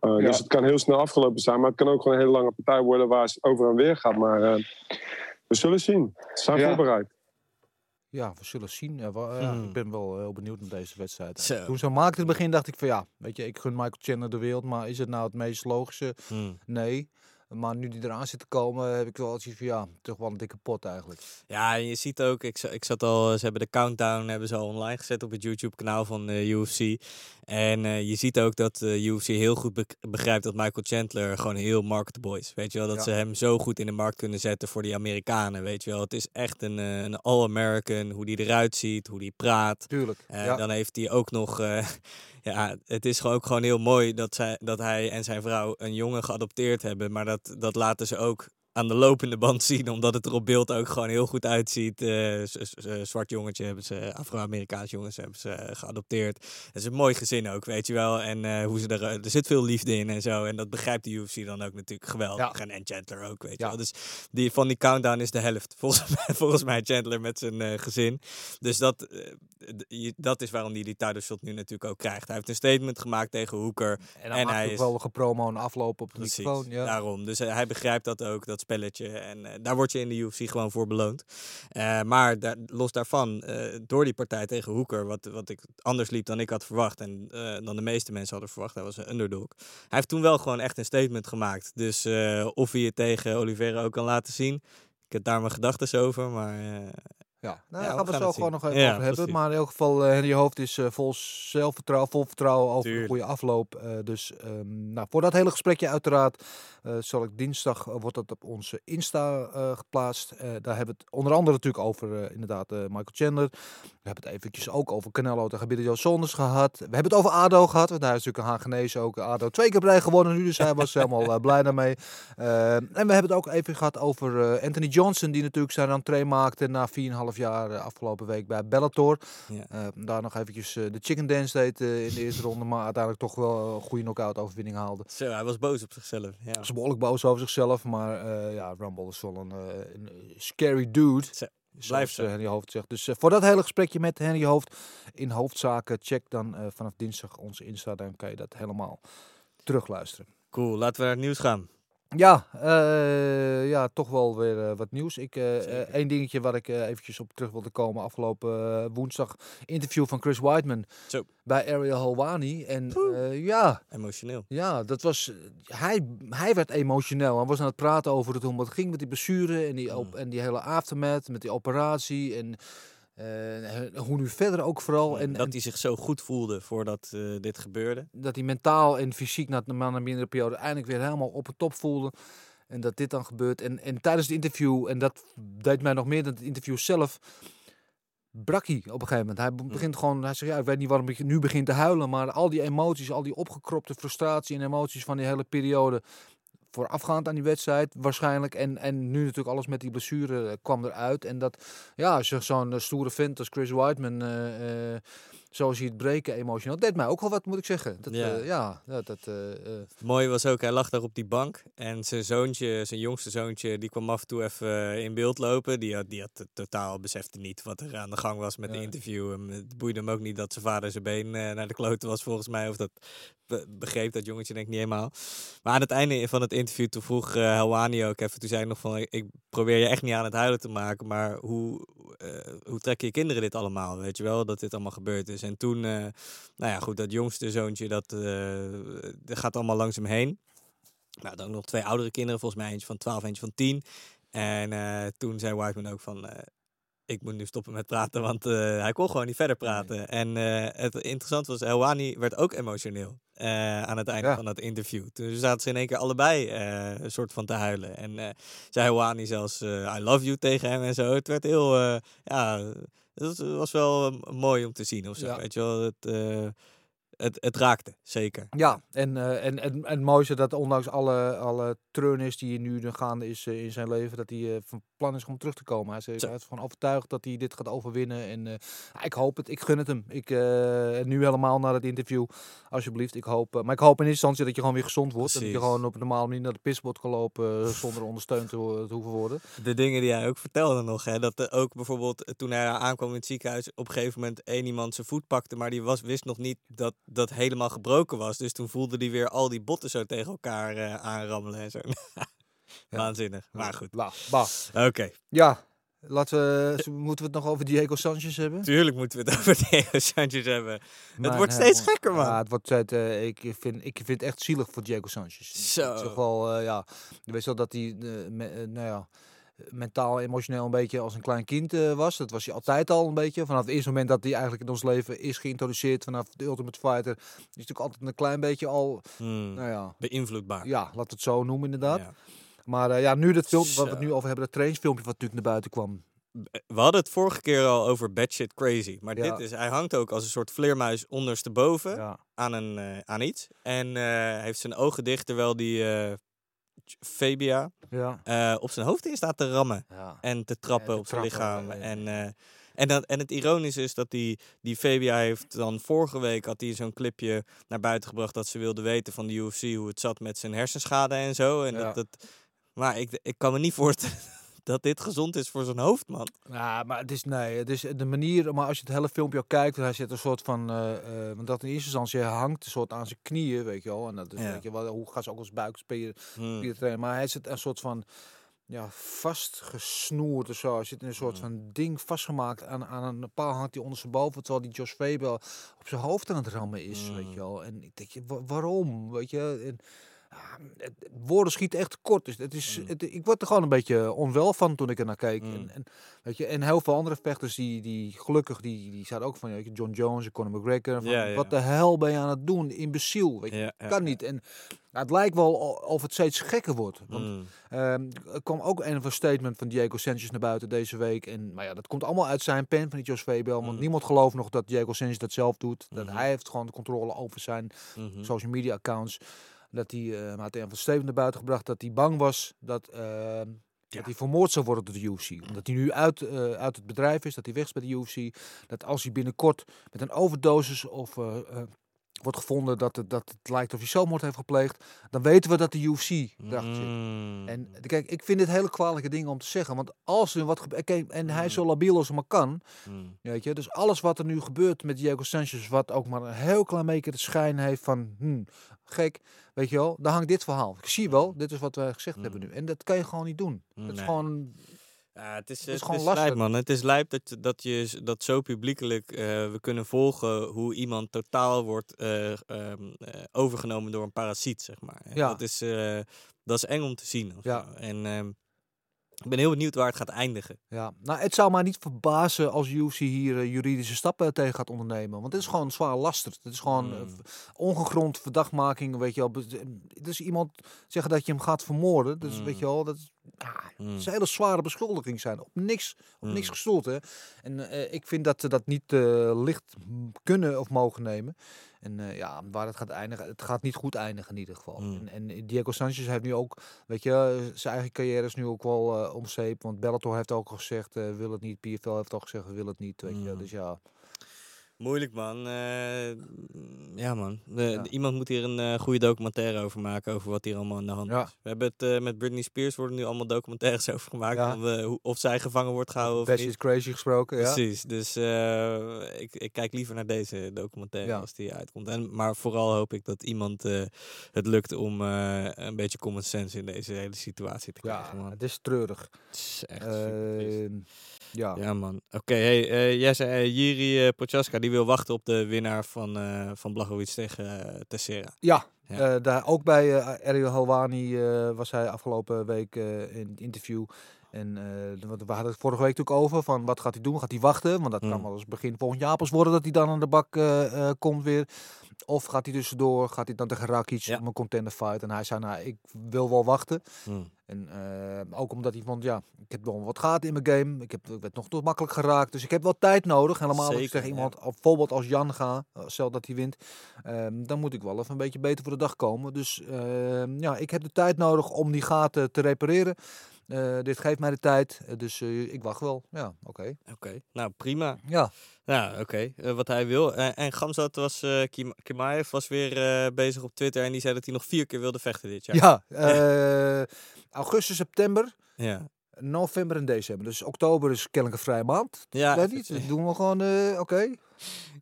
Uh, Ja. Dus het kan heel snel afgelopen zijn, maar het kan ook gewoon een hele lange partij worden waar het over en weer gaat. Maar eh, we zullen zien. We zijn Ja. voorbereid. Ja, we zullen zien. Wel, ja, Hmm. Ik ben wel heel benieuwd naar deze wedstrijd. Zo. Toen ze maakte het begin dacht ik van ja, weet je, ik gun Michael Chandler de wereld, maar is het nou het meest logische? Hmm. Nee. Maar nu die eraan zit te komen, heb ik wel zoiets van ja, toch wel een dikke pot eigenlijk. Ja, en je ziet ook, ik, ik zat al, ze hebben de countdown hebben ze al online gezet op het YouTube-kanaal van de UFC. En eh, je ziet ook dat de UFC heel goed beg- begrijpt dat Michael Chandler gewoon heel marketable is. Weet je wel, dat Ja. ze hem zo goed in de markt kunnen zetten voor die Amerikanen. Weet je wel, het is echt een, eh, een All-American, hoe die eruit ziet, hoe die praat. Tuurlijk. Eh, ja. Dan heeft hij ook nog. eh, ja, het is ook gewoon heel mooi dat, zij, dat hij en zijn vrouw een jongen geadopteerd hebben. Maar dat, dat laten ze ook aan de lopende band [LAUGHS] zien, omdat het er op beeld ook gewoon heel goed uitziet. Z- zwart jongetje hebben ze, Afro-Amerikaans jongens hebben ze eh, geadopteerd. Het is een mooi gezin ook, weet je wel. En hoe ze er, er zit veel liefde in en zo. En dat begrijpt de UFC dan ook natuurlijk geweldig. En, en Chandler ook, weet je Ja. wel. Dus die, van die countdown is de helft. [LAUGHS] Volgens mij, volgens mij Chandler met zijn gezin. Dus dat, je- dat is waarom hij die title shot nu natuurlijk ook krijgt. Hij heeft een statement gemaakt tegen Hoeker. En dan maakt hij is- wel een promo en afloop op de Precies, microfoon. Ja. daarom. Dus hij begrijpt dat ook, dat spelletje. En eh, daar word je in de UFC gewoon voor beloond. Eh, maar los daarvan, eh, door die partij tegen Hoeker, wat, wat ik anders liep dan ik had verwacht en dan de meeste mensen hadden verwacht, hij was een underdog. Hij heeft toen wel gewoon echt een statement gemaakt. Dus of hij het tegen Oliveira ook kan laten zien, ik heb daar mijn gedachten over, maar... Ja, nou, Ja, daar gaan we gaan zo het gewoon zien. nog even Ja, over hebben. precies. Maar in elk geval, eh Henry Hoofd is eh, vol zelfvertrouwen, vol vertrouwen over een goede afloop. Eh, dus ehm, nou, voor dat hele gesprekje uiteraard eh, zal ik dinsdag, wordt dat op onze Insta eh, geplaatst. Eh, daar hebben we het onder andere natuurlijk over eh, inderdaad eh, Michael Chandler. We hebben het eventjes ook over Canelo tegen Billy Saunders gehad. We hebben het over ADO gehad, want hij is natuurlijk een Hagenees ook. ADO twee keer rij gewonnen nu, dus hij was [LAUGHS] helemaal blij daarmee. Eh, en we hebben het ook even gehad over eh, Anthony Johnson, die natuurlijk zijn rentree maakte na 4,5 jaar eh, afgelopen week bij Bellator. Ja. Eh, daar nog eventjes eh, de chicken dance deed eh, in de eerste ronde, maar uiteindelijk toch wel een goede knockout overwinning haalde. zo, hij was boos op zichzelf. Ja. Hij behoorlijk boos over zichzelf, maar ja, Rumble is wel een, een scary dude. Zo, blijft zo. eh, Henry Hoofd zegt. Dus voor dat hele gesprekje met Henry Hoofd in hoofdzaken, check dan vanaf dinsdag onze Insta. Dan kan je dat helemaal terugluisteren. Cool, laten we naar het nieuws gaan. Ja, eh, ja, toch wel weer eh, wat nieuws. Ik, eh Zeker. eh, één dingetje waar ik eh, eventjes op terug wilde komen. Afgelopen eh, woensdag interview van Chris Whiteman Zo. bij Ariel Helwani. En eh, ja, Emotioneel. ja, dat was. Hij, hij werd emotioneel. Hij was aan het praten over het, hoe het ging met die blessure en die, op, Mm. en die hele aftermath met die operatie. En Eh, hoe nu verder ook vooral. En, dat hij zich zo goed voelde voordat eh, dit gebeurde. dat hij mentaal en fysiek na, een mindere periode eindelijk weer helemaal op het top voelde. En dat dit dan gebeurt. En, en tijdens het interview, en dat deed mij nog meer dan het interview zelf, brak hij op een gegeven moment. Hij be- begint gewoon, hij zegt, ja, ik weet niet waarom ik nu begin te huilen, maar al die emoties, al die opgekropte frustratie en emoties van die hele periode, voorafgaand aan die wedstrijd waarschijnlijk. En, en nu natuurlijk alles met die blessure eh, kwam eruit. En dat, ja, als je zo'n eh, stoere vent als Chris Whiteman, eh, eh, zo zie je het breken emotioneel. Dat deed mij ook wel wat, moet ik zeggen. Dat, Ja. ja, dat, eh, eh, Mooi was ook, hij lag daar op die bank. En zijn zoontje, zijn jongste zoontje, die kwam af en toe even eh, in beeld lopen. Die had, die had totaal besefte niet wat er aan de gang was met de interview. En het boeide hem ook niet dat zijn vader zijn been eh, naar de kloten was, volgens mij. Of dat be- begreep dat jongetje denk ik niet helemaal. Maar aan het einde van het interview, toen vroeg eh Helwani ook even, toen zei hij nog van, ik probeer je echt niet aan het huilen te maken, maar hoe, eh, hoe trekken je kinderen dit allemaal, weet je wel, dat dit allemaal gebeurd is. En toen, eh, nou ja, goed, dat jongste zoontje, dat, eh, dat gaat allemaal langs hem heen. Nou, dan ook nog twee oudere kinderen, volgens mij eentje van 12, eentje van 10. En eh, toen zei Whiteman ook van, ik moet nu stoppen met praten, want hij kon gewoon niet verder praten. En het interessant was, Elwani werd ook emotioneel aan het einde Ja. van dat interview. Toen zaten ze in één keer allebei een soort van te huilen. En zei Elwani zelfs, I love you tegen hem en zo. Het werd heel, ja, het was, wel eh, mooi om te zien of zo, Ja. weet je wel. Het, eh, het, het raakte, zeker. Ja, en, eh, en, en, en het mooiste dat ondanks alle, alle treurnis die nu de gaande is eh, in zijn leven, dat hij van plan is om terug te komen. Hij is, is gewoon overtuigd dat hij dit gaat overwinnen. En eh, ja, ik hoop het, ik gun het hem. Ik, eh, nu helemaal naar het interview, alsjeblieft. Ik hoop, eh, maar ik hoop in eerste instantie dat je gewoon weer gezond wordt. En dat je gewoon op een normale manier naar de pisbot kan lopen eh, zonder ondersteund te, ho- te hoeven worden. de dingen die hij ook vertelde nog. Hè, dat er ook bijvoorbeeld eh, toen hij aankwam in het ziekenhuis, op een gegeven moment één iemand zijn voet pakte, maar die was, wist nog niet dat dat helemaal gebroken was. Dus toen voelde hij weer al die botten zo tegen elkaar eh, aanrammelen en zo. [LAUGHS] Waanzinnig. Maar goed. Bah, bah. Oké, Ja, laten we, moeten we het nog over Diego Sanchez hebben? tuurlijk moeten we het over [LAUGHS] Diego Sanchez hebben. Maar, wordt eh, steeds gekker, man. Ja, het wordt steeds, eh, ik, vind, ik vind het echt zielig voor Diego Sanchez. Zo. Het toch wel, eh, ja, je weet wel dat hij, eh, me- eh, nou ja, mentaal, emotioneel een beetje als een klein kind eh, was. Dat was hij altijd al een beetje. Vanaf het eerste moment dat hij eigenlijk in ons leven is geïntroduceerd vanaf de Ultimate Fighter, is natuurlijk altijd een klein beetje al, Hmm, nou ja, beïnvloedbaar. ja, we het zo noemen inderdaad. Ja. Maar eh, ja, nu dat film, wat we het nu over hebben, dat trainingsfilmpje wat natuurlijk naar buiten kwam. We hadden het vorige keer al over bad shit crazy. Maar Ja. dit is, hij hangt ook als een soort vleermuis ondersteboven. Ja. aan, een, eh, aan iets. En eh, heeft zijn ogen dicht terwijl die Fabia Ja. op zijn hoofd in staat te rammen. En te trappen op zijn lichaam. En, en, en het ironische is dat die, die Fabia heeft dan vorige week had hij zo'n clipje naar buiten gebracht dat ze wilde weten van de UFC hoe het zat met zijn hersenschade en zo. En Ja. dat, dat, maar ik, ik kan me niet voorstellen [LAUGHS] dat dit gezond is voor zijn hoofd, man. Ja, maar het is nee, het is de manier. Maar als je het hele filmpje ook kijkt, hij zit een soort van, eh, eh, want dat in eerste instantie hangt een soort aan zijn knieën, weet je wel. En dat is, Ja. weet je wel, hoe gaat ze ook als buikspier Hmm. trainen. Maar hij zit een soort van, ja, vastgesnoerd of zo. Hij zit in een soort Hmm. van ding vastgemaakt aan, aan een paal hangt hij ondersteboven, terwijl die Josh Faber op zijn hoofd aan het rammen is, weet Hmm. je wel. En ik denk, waarom, weet je? En, woorden schieten echt tekort. Dus het is, Mm. het, ik word er gewoon een beetje onwel van toen ik er naar keek. Mm. En, en, weet je, en heel veel andere vechters die, die gelukkig, die, die zaten ook van, je, John Jones en Conor McGregor. Van, Ja, ja. Wat de hel ben je aan het doen? Imbeciel, weet je. Ja, kan niet. En het lijkt wel of het steeds gekker wordt. Want Hmm. ehm, er kwam ook een of een statement van Diego Sanchez naar buiten deze week. En maar ja, dat komt allemaal uit zijn pen van die Jos Fabel. Want Mm. niemand gelooft nog dat Diego Sanchez dat zelf doet. Dat Mhm. hij heeft gewoon de controle over zijn Mhm. social media accounts. Dat hij, eh maar had een van statement naar buiten gebracht dat hij bang was dat, eh, dat hij vermoord zou worden door de UFC. Omdat hij nu uit, eh, uit het bedrijf is, dat hij weg is bij de UFC. Dat als hij binnenkort met een overdosis of eh, eh, wordt gevonden dat het, dat het lijkt of hij zelfmoord heeft gepleegd, dan weten we dat de UFC erachter zit. Mm. En kijk, ik vind dit hele kwalijke dingen om te zeggen. Want als er wat gebeurt. kijk, En hij Mm. is zo labiel als hij maar kan. Mm. Weet je, dus alles wat er nu gebeurt met Diego Sanchez, wat ook maar een heel klein beetje de schijn heeft van hmm, gek, weet je wel, dan hangt dit verhaal. Ik zie wel, dit is wat wij gezegd hebben nu. En dat kan je gewoon niet doen. Het is gewoon, Ja, het is, is het is, gewoon lijp, man. Het is lijp dat, dat je dat zo publiekelijk eh, we kunnen volgen hoe iemand totaal wordt eh, ehm, eh, overgenomen door een parasiet, zeg maar. Ja. Dat is, eh, dat is eng om te zien. Ja. En ehm, Ik ben heel benieuwd waar het gaat eindigen. Ja, nou, het zou mij niet verbazen als UFC hier eh, juridische stappen tegen gaat ondernemen. Want het is gewoon zwaar lastig. Het is gewoon eh, Mm. v- ongegrond verdachtmaking, weet je wel. Dus iemand zeggen dat je hem gaat vermoorden, dus Mm. weet je wel, dat is, Mm. het is een hele zware beschuldiging zijn. Op niks, op niks gestoeld, hè. En eh, ik vind dat ze dat niet eh, licht kunnen of mogen nemen. En eh, ja, waar het gaat eindigen, het gaat niet goed eindigen in ieder geval. Mm. En, en Diego Sanchez heeft nu ook, weet je, eh, zijn eigen carrière is nu ook wel eh om zeep. Want Bellator heeft ook gezegd, eh, wil het niet. PFL heeft ook gezegd, wil het niet. Weet je, Mm. dus ja. Moeilijk man. Eh, ja man. De- Ja. iemand moet hier een eh, goede documentaire over maken. Over wat hier allemaal aan de hand Ja. is. We hebben het eh, met Britney Spears worden nu allemaal documentaires [LAUGHS] over gemaakt. Ja. Van, hoe- of zij gevangen wordt gehouden of Best niet. is crazy gesproken, ja. Precies. Dus ik, ik kijk liever naar deze documentaire Ja. als die uitkomt. En, maar vooral hoop ik dat iemand het lukt om een beetje common sense in deze hele situatie te Ja, krijgen. Man. het is treurig. Het is echt ja. Ja, man. Oké, hey, eh, jij zei eh, Jiri uh, Prochaska, die wil wachten op de winnaar van, van Blachowicz tegen uh, Tessera. Ja, Ja. daar, ook bij eh Ariel Halwani eh, was hij afgelopen week in het interview. En we hadden het vorige week natuurlijk over van wat gaat hij doen? Gaat hij wachten? Want dat kan Mm. wel eens begin volgend jaar pas worden dat hij dan aan de bak komt weer. Of gaat hij tussendoor? Gaat hij dan tegen Rakic Ja. om een contender fight? En hij zei, nou, ik wil wel wachten. Hmm. En eh, ook omdat hij vond, ja, ik heb wel wat gaten in mijn game. Ik, heb, ik werd nog te makkelijk geraakt. Dus ik heb wel tijd nodig. Helemaal als ik tegen ja. iemand, bijvoorbeeld als Jan ga, eh, stel dat hij wint. ehm, dan moet ik wel even een beetje beter voor de dag komen. Dus ehm, ja, ik heb de tijd nodig om die gaten te repareren. Eh, dit geeft mij de tijd. eh, dus eh, ik wacht wel. Ja, oké. Oké, nou prima. Ja, Ja, oké. Wat hij wil. En Gamzat was, Kim Kimaev was weer bezig op Twitter en die zei dat hij nog vier keer wilde vechten dit jaar. ja. [LAUGHS] augustus, september, Ja. November en december. Dus oktober is kennelijk een vrije maand. Ja, Weet niet, dat doen we gewoon, eh, oké.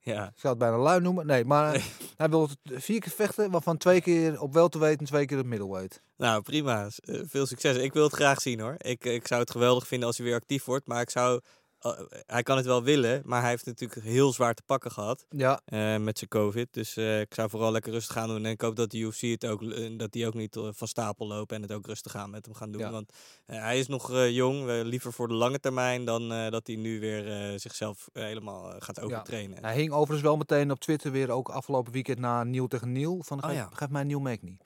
ja. Ik zou het bijna lui noemen. Nee, maar hij wil het vier keer vechten, waarvan twee keer op welterweight en twee keer op middleweight. Nou, prima. Eh, veel succes. Ik wil het graag zien hoor. Ik, ik zou het geweldig vinden als hij weer actief wordt. Maar ik zou. Eh, hij kan het wel willen, maar hij heeft natuurlijk heel zwaar te pakken gehad Ja, eh, met zijn COVID. Dus eh, ik zou vooral lekker rustig gaan doen. En ik hoop dat de UFC het ook, dat die ook niet van stapel lopen en het ook rustig aan met hem gaan doen. Ja. Want hij is nog jong, liever voor de lange termijn dan dat hij nu weer zichzelf helemaal gaat overtrainen. hij hing overigens wel meteen op Twitter weer ook afgelopen weekend na Niel tegen Niel. Van Oh geef, ja. geef mij Niel Mack niet.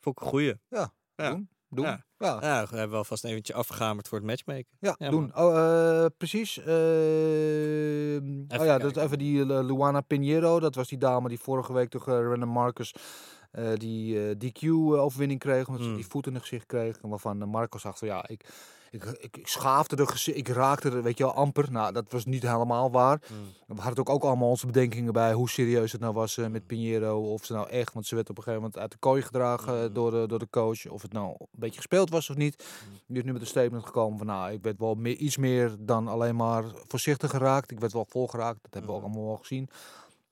Vond ik een goeie. Ja, Ja. doen. Doen. Ja. Ja, ja. Ja, we hebben wel vast eventje afgehamerd voor het matchmaken. Ja, doen. man. Oh, eh, precies. eh, oh ja, dat is kijken. even die eh, Luana Pinheiro. Dat was die dame die vorige week toch uh, Random Marcus eh, die DQ-overwinning kreeg. Omdat ze Mm. die voet in het gezicht kreeg. En waarvan uh, Marcos zag van ja, ik, ik, ik, ik schaafde de gezicht. Ik raakte er, weet je wel, amper. Nou, dat was niet helemaal waar. Mm. We hadden ook, ook allemaal onze bedenkingen bij hoe serieus het nou was eh, met Pinheiro. Of ze nou echt, want ze werd op een gegeven moment uit de kooi gedragen Mm. door, de, door de coach. Of het nou een beetje gespeeld was of niet. Mm. Die is nu met een statement gekomen van nou, ik werd wel meer, iets meer dan alleen maar voorzichtig geraakt. Ik werd wel volgeraakt, dat hebben we ook Mhm. allemaal wel gezien.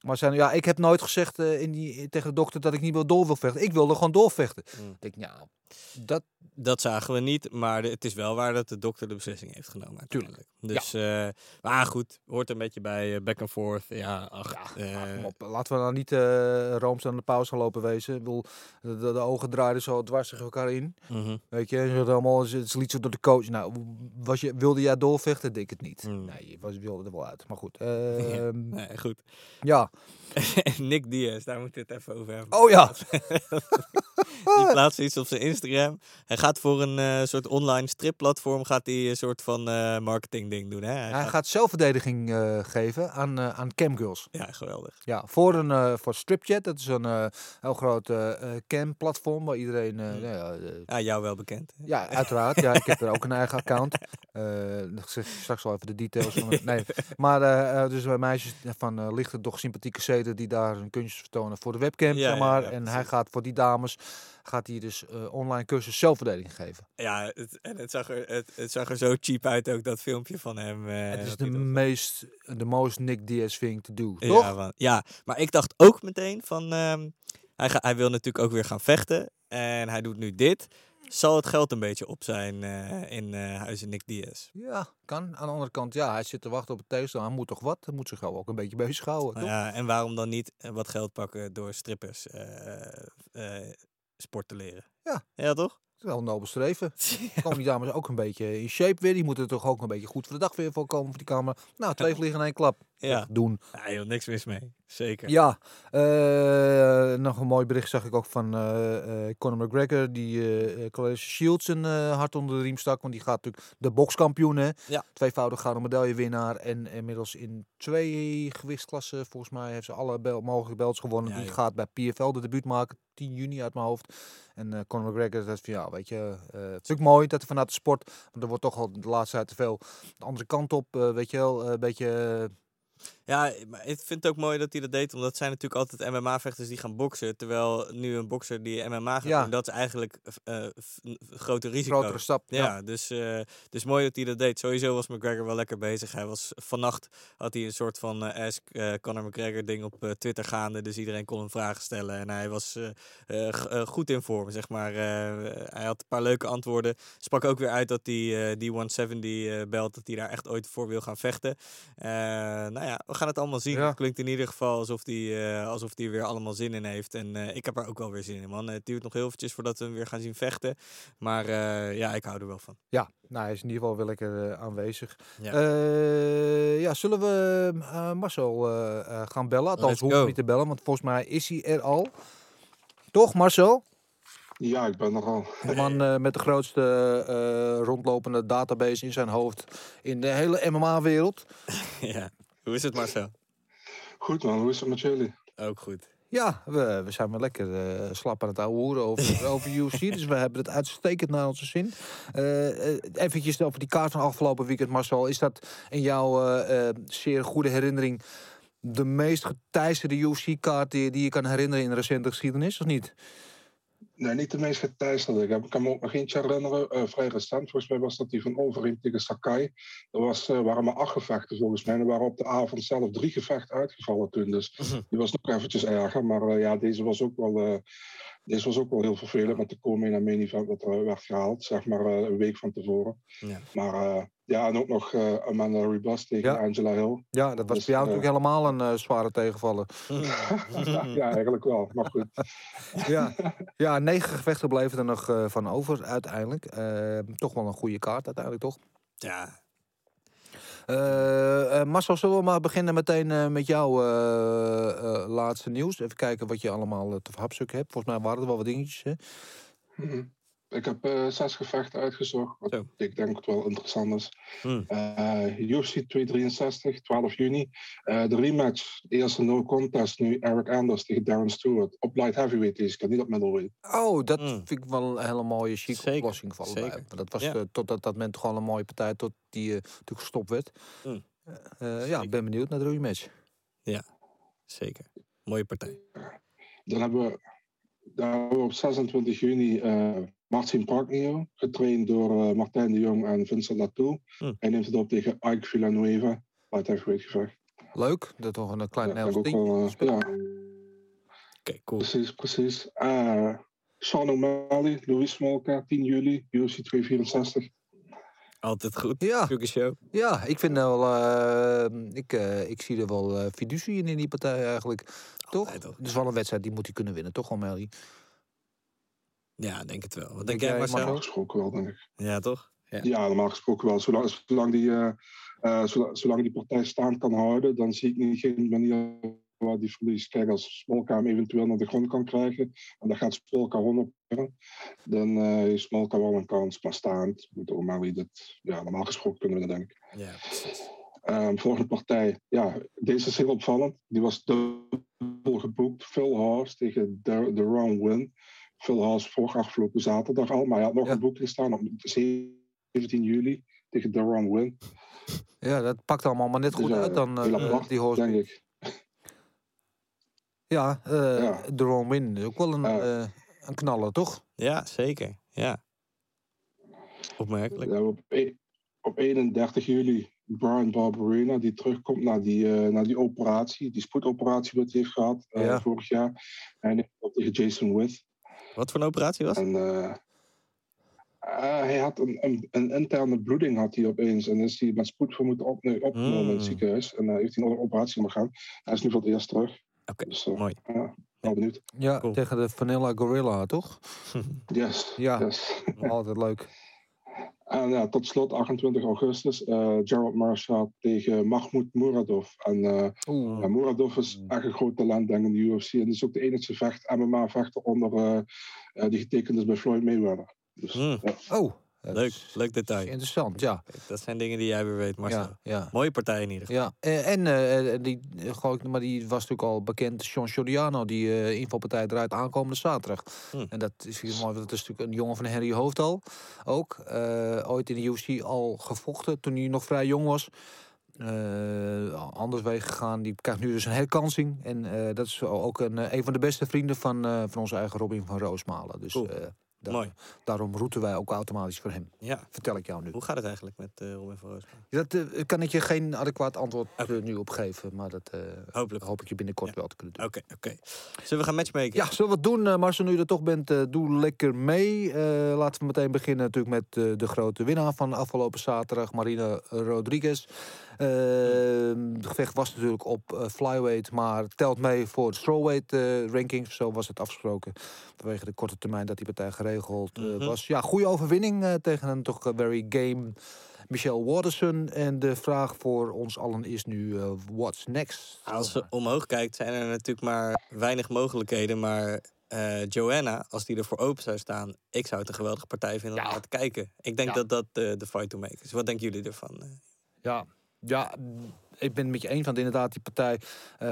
Maar zijn, ja, ik heb nooit gezegd eh, in die, tegen de dokter dat ik niet wil door wil vechten. Ik wilde gewoon doorvechten. Mm. Ik denk, ja, dat, Dat zagen we niet, maar het is wel waar dat de dokter de beslissing heeft genomen uiteindelijk. Dus, eh, maar goed, hoort een beetje bij eh, back and forth. Ja, ach, eh, ja, op, laten we dan niet rooms aan de pauze gaan lopen wezen. Ik bedoel, de, de, de ogen draaiden zo dwars tegen elkaar in. mhm. Weet je, ze hadden allemaal, het liet zo door de coach. Nou, was je, wilde jij doorvechten? Denk het niet. Mm. Nee, je was, wilde er wel uit. Maar goed. [LAUGHS] ehm, nee, goed. ja. [LAUGHS] Nick Diaz, daar moeten we het even over hebben. Oh ja. [LAUGHS] die plaatst iets op zijn Instagram. Hij gaat voor een eh, soort online stripplatform gaat hij een soort van eh, marketing ding doen. Hè? Hij Hij gaat zelfverdediging uh, geven aan, uh, aan camgirls. Ja, geweldig. Ja, voor, een, uh, voor Stripchat. Dat is een uh, heel groot cam-platform waar iedereen... Mm. ja, ja, jou wel bekend. Hè? Ja, uiteraard. ja, ik heb er ook een eigen account. [LAUGHS] ik zeg straks wel even de details. Van het, nee, maar dus bij meisjes van lichte, doch sympathieke zeden die daar hun kunstjes vertonen voor de webcam, Ja, zeg maar. ja, ja, en hij gaat voor die dames gaat hij dus uh, online cursus zelfverdediging geven. Ja, het, en het zag, er, het, het zag er zo cheap uit ook, dat filmpje van hem. Uh, het is de meest, de most Nick Diaz thing to do, ja, toch? Man, ja, maar ik dacht ook meteen van, um, hij, ga, hij wil natuurlijk ook weer gaan vechten. En hij doet nu dit. Zal het geld een beetje op zijn uh, in huizen Nick Diaz? Ja, kan. Aan de andere kant, ja, hij zit te wachten op het tegenstander. Hij moet toch wat? Hij moet zich ook een beetje bezighouden, toch? Ja, en waarom dan niet eh, wat geld pakken door strippers sport te leren? Ja. Ja, toch? is wel een nobel streven. [LAUGHS] Komen die dames ook een beetje in shape weer. Die moeten er toch ook een beetje goed voor de dag weer voor komen voor die kamer. Nou, twee vliegen in één klap. Ja. Doen. Ja, joh, niks mis mee. Zeker. Ja, eh, nog een mooi bericht zag ik ook van eh eh Conor McGregor. Die Clarence Shields een hart onder de riem stak. Want die gaat natuurlijk de bokskampioen. Hè? Ja. Tweevoudig gouden medaillewinnaar. En inmiddels in twee gewichtsklassen. Volgens mij heeft ze alle bel mogelijke belts gewonnen. Ja, die gaat bij PFL de debuut maken. 10 juni uit mijn hoofd. En Conor McGregor zegt van ja, weet je, het is ook mooi dat er vanuit de sport, want er wordt toch al de laatste tijd te veel de andere kant op, weet je wel, een beetje, Ja, maar ik vind het ook mooi dat hij dat deed, omdat zijn natuurlijk altijd MMA-vechters die gaan boksen. Terwijl nu een bokser die MMA gaat Ja. doen, dat is eigenlijk eh, f- een grote risico. grotere stap. Ja, Dus, eh, dus mooi dat hij dat deed. Sowieso was McGregor wel lekker bezig. Hij was vannacht had hij een soort van eh Ask Conor McGregor ding op Twitter gaande. Dus iedereen kon hem vragen stellen. En hij was goed in vorm, zeg maar. Hij had een paar leuke antwoorden. Sprak ook weer uit dat die, eh, die 170 eh, belt, dat hij daar echt ooit voor wil gaan vechten. Nou ja, we gaan het allemaal zien. Ja. Het klinkt in ieder geval alsof hij eh, alsof die er weer allemaal zin in heeft. En eh, ik heb er ook wel weer zin in, man. Het duurt nog heel eventjes voordat we hem weer gaan zien vechten. Maar eh, ja, ik hou er wel van. Ja, nou, hij is in ieder geval wel lekker aanwezig. Ja. Eh, ja, zullen we eh, Marcel eh, eh, gaan bellen? Althans, we go. niet te bellen, want volgens mij is hij er al. Toch, Marcel? Ja, ik ben er al. De man eh, met de grootste eh, rondlopende database in zijn hoofd in de hele MMA-wereld. [LAUGHS] ja. Hoe is het, Marcel? Goed man, hoe is het met jullie? Ook goed. Ja, we, we zijn wel lekker eh, slap aan het ouwe hoeren over, [LAUGHS] over UFC. Dus we hebben het uitstekend naar onze zin. Eh eh, eventjes over die kaart van afgelopen weekend, Marcel. Is dat in jouw zeer goede herinnering de meest geteisterde UFC-kaart die, die je kan herinneren in de recente geschiedenis, of niet? Nee, niet de meest geteisterde. Ik, kan me ook nog eentje herinneren, eh, vrij recent. Volgens mij was dat die van Overeem tegen Sakai. Er was, eh, waren maar acht gevechten volgens mij. En er waren op de avond zelf drie gevechten uitgevallen toen. Dus die was nog eventjes erger. Maar eh, ja, deze was ook wel... deze was ook wel heel vervelend met de komen naar main event er werd gehaald, zeg maar een week van tevoren. Ja. Maar ja, en ook nog eh, Amanda Ribas tegen Ja. Angela Hill. Ja, dat was Dus, bij jou eh, natuurlijk helemaal een eh, zware tegenvaller. [LAUGHS] ja, eigenlijk wel. Maar goed. [LAUGHS] Ja, [LAUGHS] ja negen gevechten bleven er nog eh, van over uiteindelijk. Eh, toch wel een goede kaart uiteindelijk, toch? Ja. Eh, eh, Marcel, zullen we maar beginnen meteen eh, met jouw eh, eh, laatste nieuws? Even kijken wat je allemaal eh, te verhapstuk hebt. Volgens mij waren er wel wat dingetjes, hè? Mhm. Ik heb eh, zes gevechten uitgezocht, wat Zo. ik denk het wel interessant is. Hmm. Eh, UFC 263, 12 juni. Eh, de rematch, de eerste no contest nu, Eric Anders tegen Darren Stewart. Op light heavyweight deze keer, niet op middleweight. Oh, dat Mm. vind ik wel een hele mooie Zeker, oplossing van zeker. Dat was Ja. eh, tot dat, dat moment gewoon een mooie partij, tot die natuurlijk gestopt werd. Mm. Eh, ja, ik ben benieuwd naar de rematch. Zeker. Mooie partij. Dan hebben we, daar hebben we op 26 juni eh Martin Pragnio, getraind door eh, Martijn de Jong en Vincent Latour. Hmm. Hij neemt het op tegen Ike Villanueva, light heavyweight gevecht. Leuk, dat toch een klein Ja, ook ding. wel, eh, ja, Oké, cool. Precies, precies. Sean O'Malley, Louis Smolka, 10 juli, UFC 264. Altijd goed. Ja. Show. Ja, ik vind wel, eh, ik, eh, ik zie er wel eh fiducie in in die partij eigenlijk. Altijd toch? Het is wel een wedstrijd die moet hij kunnen winnen, toch O'Malley? Ja, denk het wel. Wat Denk jij, Marcel? Normaal gesproken wel, denk ik. Ja, toch? Ja. Ja, normaal gesproken wel. Zolang, zolang, die, eh, eh, zolang, zolang die partij staan kan houden, dan zie ik niet geen manier waar die verliest. Kijk, als Smolka hem eventueel naar de grond kan krijgen, en dat gaat Smolka 100 dan eh heeft Smolka wel een kans. Maar staand moet O'Malley dit ja, normaal gesproken kunnen winnen, denk ik. Ja, precies. Ehm, volgende partij, ja, deze is heel opvallend. Die was dubbel geboekt. Phil Haas tegen The Round Win. Phil Haas vorig afgelopen zaterdag al, maar hij had nog Ja. een boeking staan op 17 juli tegen The Round Win. Ja, dat pakt allemaal maar net Dus, goed eh, uit dan eh, apart, die horse. denk ik. Ja, eh Ja. Win is ook wel een, eh, een knaller, toch? Ja, zeker. Ja. Opmerkelijk. Ja, op, e- op 31 juli Brian Barberina, die terugkomt naar die, eh, naar die operatie, die spoedoperatie wat hij heeft gehad eh, Ja. vorig jaar. En op tegen Jason Witt. Wat voor een operatie was? En eh, eh, hij had een, een, een interne bloeding had hij opeens. En is hij met spoed voor moeten opne- opgenomen in het Mm. ziekenhuis. En uh, heeft hij nog een operatie ondergaan. Hij is nu voor het eerst terug. Oké, Dus, eh, mooi. Ja, wel benieuwd. Ja, Cool. tegen de Vanilla Gorilla, toch? Yes. Ja. yes. Altijd leuk. En ja, tot slot 28 augustus, eh Gerald Marshall tegen Mahmoud Muradov. En ja, Muradov is echt een groot talent denk ik, in de UFC. En is ook de enige vecht, MMA-vechter onder eh, die getekend is bij Floyd Mayweather. Dus. Oh, Leuk, is leuk detail. Interessant, ja. Kijk, Dat zijn dingen die jij weer weet, Marcel. Ja, ja. Mooie partij in ieder geval. Ja, en, en eh, die, eh, gooi ik- maar die was natuurlijk al bekend, Sean Soriano, die eh invalpartij draait aankomende zaterdag. Hm. En dat is mooi, want dat is natuurlijk een jongen van Henry Hoofdal ook. eh, ooit in de UFC al gevochten toen hij nog vrij jong was. Eh anders weg gegaan. Die krijgt nu dus een herkansing. En eh, dat is ook een, eh, een van de beste vrienden van, eh, van onze eigen Robin van Roosmalen. Dus Cool. Daar- Mooi. daarom roeten wij ook automatisch voor hem. Ja. Vertel ik jou nu. Hoe gaat het eigenlijk met eh Robin van Roosmalen? Dat eh, kan ik je geen adequaat antwoord eh, nu op geven. Maar dat eh, Hopelijk. hoop ik je binnenkort Ja. wel te kunnen doen. Oké, oké. Zullen we gaan matchmaken? Ja, zullen we het doen, Marcel, nu je er toch bent, doe lekker mee. Laten we meteen beginnen natuurlijk met de grote winnaar van afgelopen zaterdag, Marina Rodriguez. Het gevecht was natuurlijk op eh, flyweight, maar telt mee voor de strawweight eh, rankings. Zo was het afgesproken vanwege de korte termijn dat die partij geregeld eh, Mhm. was. Ja, goede overwinning tegen een toch very game Michelle Waterson. En de vraag voor ons allen is nu, what's next? Als je omhoog kijkt, zijn er natuurlijk maar weinig mogelijkheden. Maar Joanna, als die ervoor open zou staan, ik zou het een geweldige partij vinden om Ja. naar te kijken. Ik denk Ja. dat dat de fight to make is. Wat denken jullie ervan? Ja, ja, mm, ik ben het met je eens, want inderdaad, die partij, eh,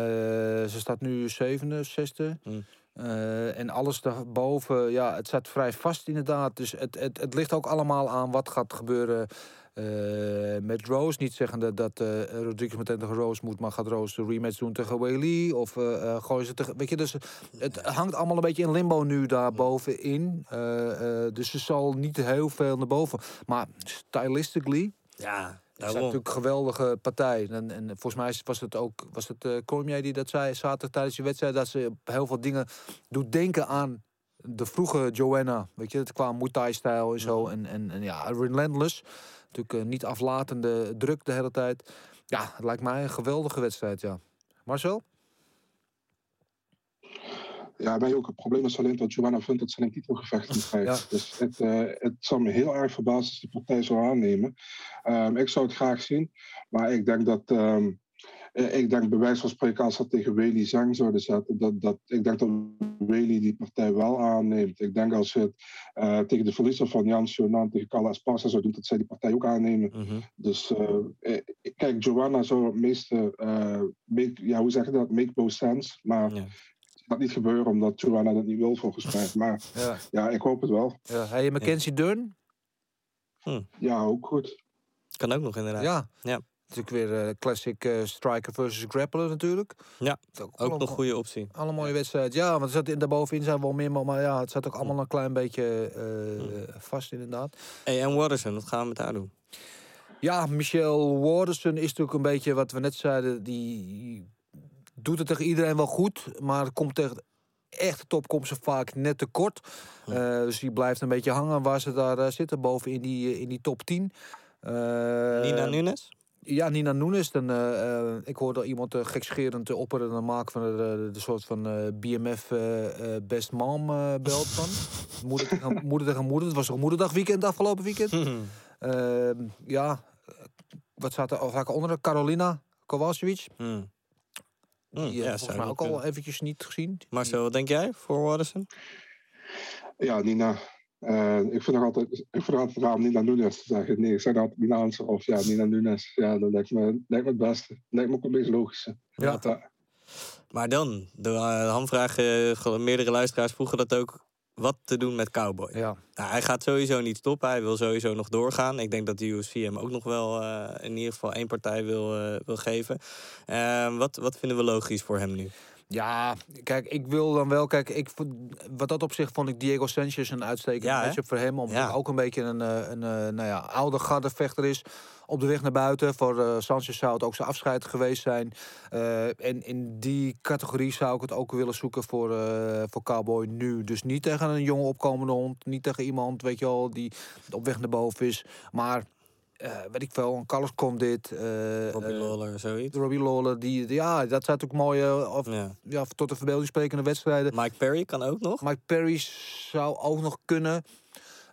ze staat nu zevende, zesde. Hmm. Eh, en alles daarboven, ja, het staat vrij vast inderdaad. Dus het, het, het ligt ook allemaal aan wat gaat gebeuren eh, met Rose. Niet zeggende dat Rodriguez meteen tegen Rose moet, maar gaat Rose de rematch doen tegen Weili? Of gooien ze tegen... Weet je, dus het hangt allemaal een beetje in limbo nu daarbovenin. Dus ze zal niet heel veel naar boven. Maar stylistically... Ja, Het is natuurlijk een geweldige partij. En, en volgens mij was het ook, was het uh, Cormier die dat zei zaterdag tijdens die wedstrijd, dat ze heel veel dingen doet denken aan de vroege Joanna. Weet je, het qua Muay Thai-stijl en zo. En, en, en ja, relentless. Natuurlijk uh, niet aflatende druk de hele tijd. Ja, het lijkt mij een geweldige wedstrijd, ja. Marcel? Ja, ook. Het probleem is alleen dat Joanna vindt dat ze een titelgevecht krijgt. Ja. Dus het, uh, het zal me heel erg verbazen als die partij zou aannemen. Um, ik zou het graag zien. Maar ik denk dat... Um, ik denk bij wijze van spreken als ze tegen Wely Zhang zouden zetten, dat, dat, ik denk dat Wely die partij wel aanneemt. Ik denk als ze het uh, tegen de verliezer van Jan Sionan tegen Carla Esparza zou doen, dat zij die partij ook aannemen. Mm -hmm. Dus uh, kijk, Joanna zou het meeste, uh, make, ja, hoe zeg je dat, make most sense. Maar ja. Gaat niet gebeuren omdat Joanna dat niet wil volgens mij. [LAUGHS] Maar ja, ja ik hoop het wel. Ja, je Mackenzie ja. Dunn? Hm. Ja, ook goed. Kan ook nog inderdaad. Ja. ja. Natuurlijk weer uh, classic uh, striker versus grappler natuurlijk. Ja, ook, ook nog goede optie. Alle mooie wedstrijd. Ja, want er zat in, daarbovenin zijn wel meer, maar ja, het zat ook allemaal een klein beetje uh, vast inderdaad. Hey, en Watterson, wat gaan we met haar doen? Ja, Michelle Watterson is natuurlijk een beetje wat we net zeiden, die doet het tegen iedereen wel goed, maar komt tegen echte top komt ze vaak net tekort. Uh, dus die blijft een beetje hangen waar ze daar uh, zitten, boven in die, in die top 10. Uh, Nina Nunes? Ja, Nina Nunes. Dan, ik hoorde iemand gekscherend opperen en maken van de, de, soort van BMF Best Mom belt van. [LAUGHS] moeder, tegen, moeder tegen moeder. Het was toch moederdagweekend afgelopen weekend? Ehm, ja, wat staat er vaak onder? Carolina. Hmm. Die ja, volgens mij ook al eventjes niet gezien. Marcel, wat denk jij voor Watterson? Ja, Nina. Uh, ik vind nog altijd, ik vind altijd raar om Nina Nunes te zeggen. Nee, ik zeg altijd Nina Hansen of ja, Nina Nunes. Ja, dat lijkt me, lijkt me het beste. Lijkt me ook het meest logische. Ja. ja. Maar dan, de uh, hamvraag, uh, meerdere luisteraars vroegen dat ook. Wat te doen met Cowboy? Ja. Nou, hij gaat sowieso niet stoppen. Hij wil sowieso nog doorgaan. Ik denk dat de UFC hem ook nog wel uh, in ieder geval één partij wil, uh, wil geven. Uh, wat, wat vinden we logisch voor hem nu? Ja, kijk, ik wil dan wel... Kijk, ik, wat dat op zich vond ik Diego Sanchez een uitstekende ja, matchup voor hem. Omdat ja. hij ook een beetje een, een, een nou ja, oude gardevechter is. Op de weg naar buiten. Voor uh, Sanchez zou het ook zijn afscheid geweest zijn. Uh, en in die categorie zou ik het ook willen zoeken voor, uh, voor Cowboy nu. Dus niet tegen een jonge opkomende hond. Niet tegen iemand, weet je wel, die op weg naar boven is. Maar eh, weet ik veel, een Carlos Condit. eh Robbie eh, Lawler, zoiets. Robbie Lawler, die, die- ja, dat zijn natuurlijk mooie, of, Ja. ja. tot de verbeelding sprekende wedstrijden. Mike Perry kan ook nog. Mike Perry zou ook nog kunnen.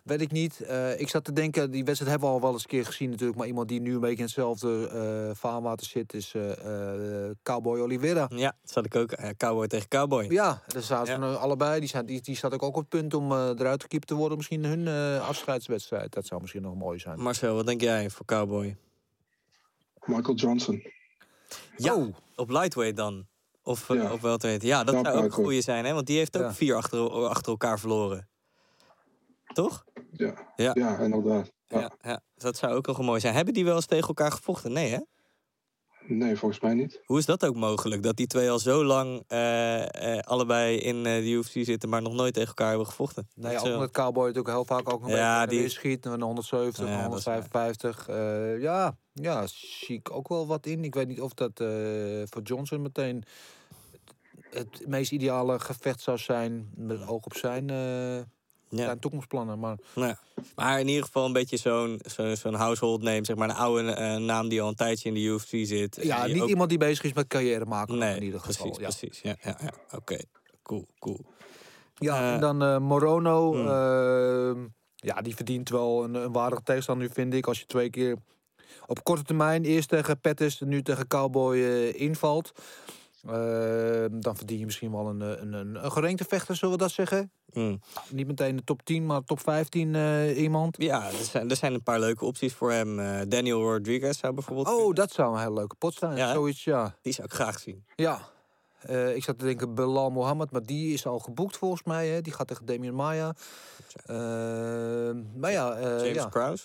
Weet ik niet. Eh, ik zat te denken, die wedstrijd hebben we al wel eens een keer gezien natuurlijk. Maar iemand die nu een beetje in hetzelfde vaarwater zit is eh, Cowboy Oliveira. Ja, dat zat ik ook. cowboy tegen cowboy. Ja, daar zaten Ja. ze allebei. Die, zijn, die, die staat ook op het punt om eh, eruit gekiept te worden. Misschien hun eh, afscheidswedstrijd. Dat zou misschien nog mooi zijn. Marcel, wat denk jij voor cowboy? Michael Johnson. Ja, Oh. op lightweight dan. Of Ja. op welterweight. Ja, dat Ja, zou ook een goede zijn, hè? Want die heeft ook Ja. vier achter, achter elkaar verloren. Toch? Ja, Ja. ja. inderdaad. Ja. Ja. ja, dat zou ook nog mooi zijn. Hebben die wel eens tegen elkaar gevochten? Nee, hè? Nee, volgens mij niet. Hoe is dat ook mogelijk? Dat die twee al zo lang eh, eh, allebei in eh, de UFC zitten, maar nog nooit tegen elkaar hebben gevochten? Nee, Dat ook omdat Cowboy natuurlijk heel vaak ook nog Ja, ja, die- schiet. Een 170, Ja, een dat is waar. 155. eh, ja, ja, zie ik ook wel wat in. Ik weet niet of dat eh, voor Johnson meteen het, het meest ideale gevecht zou zijn. Met oog op zijn, eh, ja. zijn toekomstplannen. Maar Nou ja. Maar in ieder geval een beetje zo'n zo'n household name, zeg maar een oude eh, naam die al een tijdje in de UFC zit. ja, niet ook- iemand die bezig is met carrière maken. Nee, in ieder geval. precies, ja. precies. Ja, ja, ja. Oké, cool, cool. Ja, Eh, en dan eh, Morono. hmm. ehm, ja, die verdient wel een, een waardige tegenstander nu, vind ik. Als je twee keer op korte termijn eerst tegen Pettis en nu tegen Cowboy invalt. Ehm, dan verdien je misschien wel een, eh, een, een, een gerenkte vechter, zullen we dat zeggen? Mm. Niet meteen de top 10, maar top 15 eh, iemand. Ja, er zijn, er zijn een paar leuke opties voor hem. Eh, Daniel Rodriguez zou bijvoorbeeld... Oh, dat zou een hele leuke pot zijn. Ja? Zoiets, ja. Die zou ik graag zien. Ja. Ik zat te denken Belal Mohammed, maar die is al geboekt volgens mij. Hè? Die gaat tegen Damian Maya. Ehm, maar ja, James ja. Krause?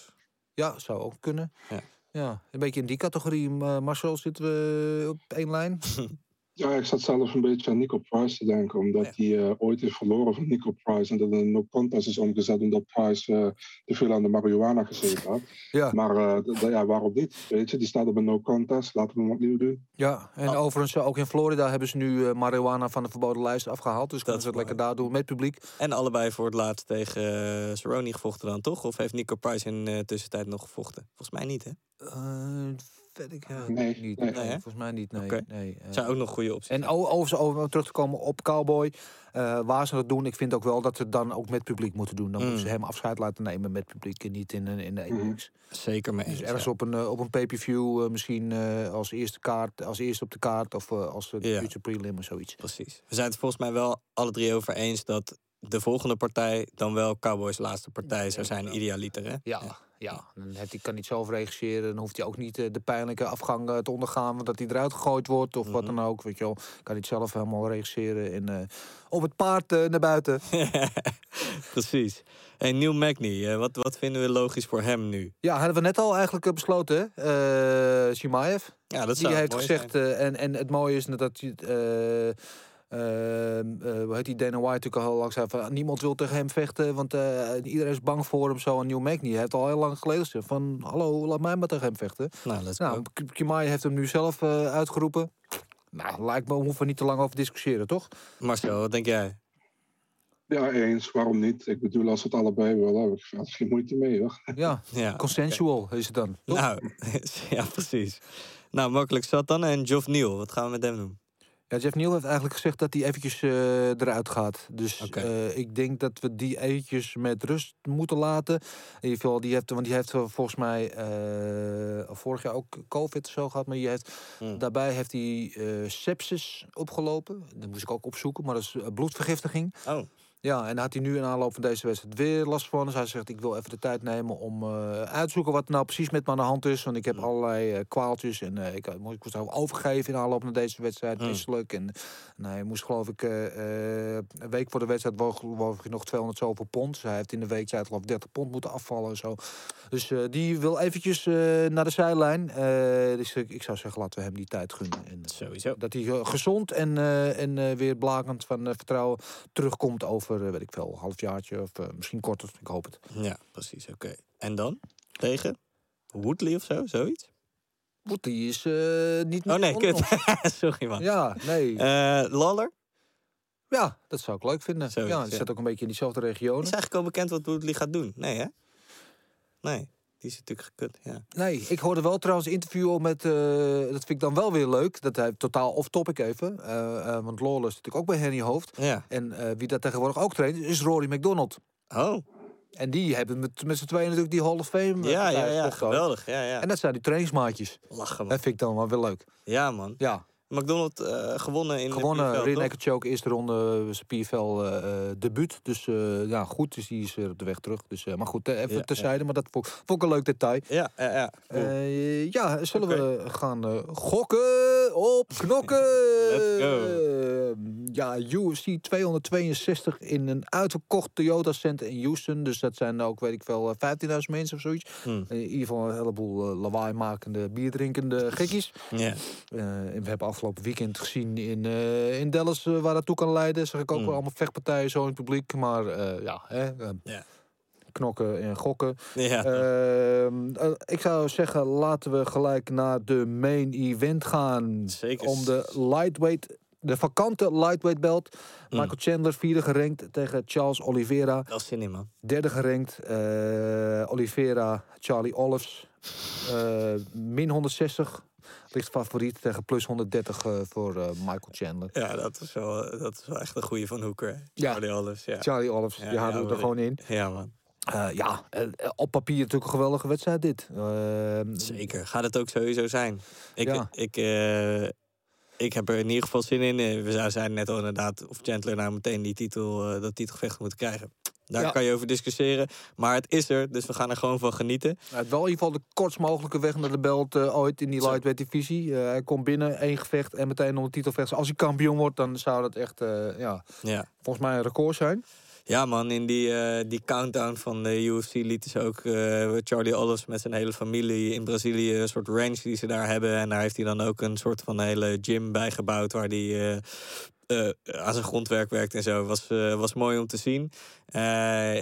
Ja, zou ook kunnen. Ja. Ja, een beetje in die categorie. Marcel, zitten we op één lijn? [LAUGHS] Ja, ik zat zelf een beetje aan Nico Price te denken, omdat Ja. hij eh, ooit heeft verloren van Nico Price en dat een no contest is omgezet omdat Price eh, te veel aan de marihuana gezeten had. [LAUGHS] Ja. Maar eh, d- ja, waarom niet? Weet je, die staat op een no contest, laten we hem opnieuw doen. Ja, en Oh. overigens ook in Florida hebben ze nu eh, marihuana van de verboden lijst afgehaald. Dus kunnen is ze het lekker daar doen met publiek. En allebei voor het laatst tegen uh, Cerrone gevochten dan, toch? Of heeft Nico Price in de tussentijd nog gevochten? Volgens mij niet, hè? Eh weet ik eh, Nee, niet. nee. Volgens mij niet. Nee, nee, eh. Zou ook nog goede opties En over, over terug te komen op Cowboy, eh, waar ze dat doen, ik vind ook wel dat ze het dan ook met publiek moeten doen. Dan Mm. moeten ze hem afscheid laten nemen met publiek en niet in, een- in de. EX. Zeker mee eens. Dus ergens ja. op een, eh, op een pay-per-view, eh, misschien eh, als eerste kaart, als eerste op de kaart of eh, als de Ja. future prelim of zoiets. Precies. We zijn het volgens mij wel alle drie over eens dat de volgende partij dan wel Cowboys laatste partij zou zijn, idealiter, hè? Ja, ja. Dan heeft hij kan niet zelf regisseren. Dan hoeft hij ook niet eh, de pijnlijke afgang eh, te ondergaan. Dat hij eruit gegooid wordt of wat dan ook. Weet je wel. Kan niet zelf helemaal regisseren. En eh, op het paard naar buiten. [LAUGHS] Precies. En Neil Magny, wat, wat vinden we logisch voor hem nu? Ja, hadden we net al eigenlijk besloten. hè? Shimaev. Ja, dat Die zou heeft mooi gezegd. en, en het mooie is dat hij. Eh, eh, hoe heet die Dana White natuurlijk al heel lang zei van niemand wil tegen hem vechten, want eh, iedereen is bang voor hem zo. En Magny hij heeft al heel lang geleden gezegd van hallo, laat mij maar tegen hem vechten. Nou, let's Nou, Kimai heeft hem nu zelf eh, uitgeroepen. Nou, lijkt me, we hoeven niet te lang over discussiëren, toch? Marcel, wat denk jij? Ja, eens, waarom niet? Ik bedoel, als we het allebei willen, heb ik verder geen moeite mee hoor. Ja, [LAUGHS] Ja, consensual is het dan. toch? Nou, [LAUGHS] ja, precies. Nou, makkelijk zat dan. En Geoff Neal, wat gaan we met hem doen? Ja, Jeff Neal heeft eigenlijk gezegd dat hij eventjes eh, eruit gaat. Dus eh, ik denk dat we die eventjes met rust moeten laten. In ieder geval, die heeft, want die heeft eh, volgens mij vorig jaar ook COVID zo gehad. Maar die heeft, Hmm. daarbij heeft hij sepsis opgelopen. Dat moest ik ook opzoeken, maar dat is bloedvergiftiging. Oh, Ja, en had hij nu in aanloop van deze wedstrijd weer last van. Dus hij zegt, ik wil even de tijd nemen om eh, uit te zoeken wat er nou precies met me aan de hand is. Want ik heb allerlei eh, kwaaltjes en eh, ik, ik moest overgeven in aanloop naar deze wedstrijd. Hmm. Misselijk. En, en hij moest geloof ik een week voor de wedstrijd woog, woog nog 200 zoveel pond. Dus hij heeft in de week hij, geloof ik 30 pond moeten afvallen en zo. Dus die wil eventjes naar de zijlijn. Dus ik, zou zeggen, laten we hem die tijd gunnen. En, sowieso. dat hij gezond en, en weer blakend van vertrouwen terugkomt over, eh, weet ik veel, een halfjaartje of eh, misschien korter. Ik hoop het. Ja, precies, oké. En dan? Tegen? Woodley of zo, zoiets? Die is eh, niet Oh nee, meer kut. [LAUGHS] Sorry man. Ja, nee. Lawler? ja, dat zou ik leuk vinden. Zoiets, ja, die ja. zit ook een beetje in diezelfde regionen. Is eigenlijk al bekend wat Woodley gaat doen? Nee, hè? Nee. Die is natuurlijk gekut. Ja. Nee, ik hoorde wel trouwens een interview met, eh, dat vind ik dan wel weer leuk. Dat hij totaal off-topic even. eh, eh, want Lawless is natuurlijk ook bij Henny Hoofd. Ja. En wie dat tegenwoordig ook traint, is Rory McDonald. Oh, En die hebben met, met z'n tweeën natuurlijk die Hall of Fame. ja, ja, ja, geweldig. Ja, ja. En dat zijn die trainingsmaatjes. Lachen, man. Dat vind ik dan wel weer leuk. Ja, man. Ja, McDonald eh, gewonnen in gewonnen de choke, eerste ronde, zijn PFL eh, eh, debuut. Dus ja, goed, dus die is weer op de weg terug. Dus, maar goed, even Ja, terzijde, maar dat vond, vond ik een leuk detail. Ja, ja, ja. Cool. Ja, zullen we gaan gokken op [LAUGHS] knokken? Let's go. Ja, UFC 262 in een uitverkocht Toyota Center in Houston. Dus dat zijn ook, weet ik veel, eh, 15.000 mensen of zoiets. Hmm. In ieder geval een heleboel eh, lawaai makende, bierdrinkende gekkies. ja. Eh, en we hebben afgelopen weekend gezien in, eh, in Dallas eh, waar dat toe kan leiden. Zag ik ook Mm. wel allemaal vechtpartijen zo in het publiek. Maar eh, ja, hè, knokken en gokken. Ehm, eh, ik zou zeggen, laten we gelijk naar de main event gaan. Zeker. Om de lightweight, de vakante lightweight belt. Mm. Michael Chandler, vierde gerankt tegen Charles Oliveira. Dat is zin in, man. Derde gerankt, eh, Oliveira, Charlie Olives. Min 160, ligt favoriet tegen plus 130 eh, voor eh, Michael Chandler. Ja, dat is wel, dat is wel echt een goede van Hoeker. Ja. Charlie Olives, ja. Charlie Olives, Ja, die ja, we er gewoon in. Ja, man. Eh, ja, eh, op papier natuurlijk een geweldige wedstrijd dit. Eh, Zeker. Gaat het ook sowieso zijn. Ik, Ja. ik, eh, ik heb er in ieder geval zin in. Eh, We zeiden net al inderdaad of Chandler nou meteen die titel, eh, dat titelgevecht moet krijgen. Daar Ja. kan je over discussiëren. Maar het is er, dus we gaan er gewoon van genieten. Hij had wel in ieder geval de kortst mogelijke weg naar de belt eh, ooit in die lightweight divisie. Eh, hij komt binnen, één gevecht en meteen om de titelvecht. Als hij kampioen wordt, dan zou dat echt, eh, ja, Ja. volgens mij een record zijn. Ja man, in die, eh, die countdown van de UFC lieten ze ook eh, Charlie Olives met zijn hele familie in Brazilië, een soort ranch die ze daar hebben. En daar heeft hij dan ook een soort van hele gym bijgebouwd waar hij eh, aan zijn grondwerk werkt en zo. Was, eh, was mooi om te zien. Eh,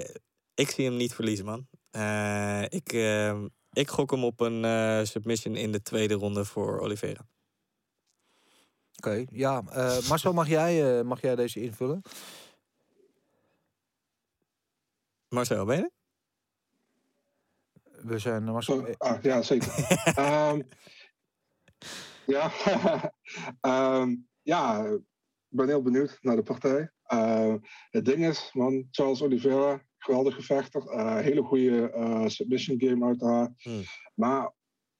ik zie hem niet verliezen man. Eh, ik, eh, ik gok hem op een eh, submission in de tweede ronde voor Oliveira. Oké, ja. eh Marcel, mag jij, eh, mag jij deze invullen? Marcel, ben je er? We zijn, eh, Marcel... Oh, ah, ja, zeker. [LAUGHS] Ehm, ja, [LAUGHS] Ehm, ja, ben heel benieuwd naar de partij. Ehm, het ding is, man, Charles Oliveira, geweldige vechter. eh, hele goede eh, submission game uiteraard. Hmm. Maar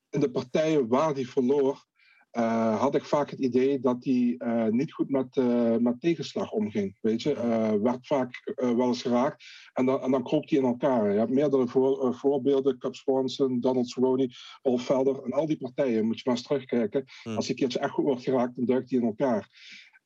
in de partijen waar hij verloor, eh, had ik vaak het idee dat hij eh, niet goed met, eh, met tegenslag omging. Weet je, Eh, werd vaak eh, wel eens geraakt en dan, en dan kroop hij in elkaar. Je hebt meerdere voor, eh, voorbeelden: Cup Swanson, Donald Cerrone, Paul Felder. En al die partijen moet je maar eens terugkijken. Hmm. Als hij een keertje echt goed wordt geraakt, dan duikt hij in elkaar.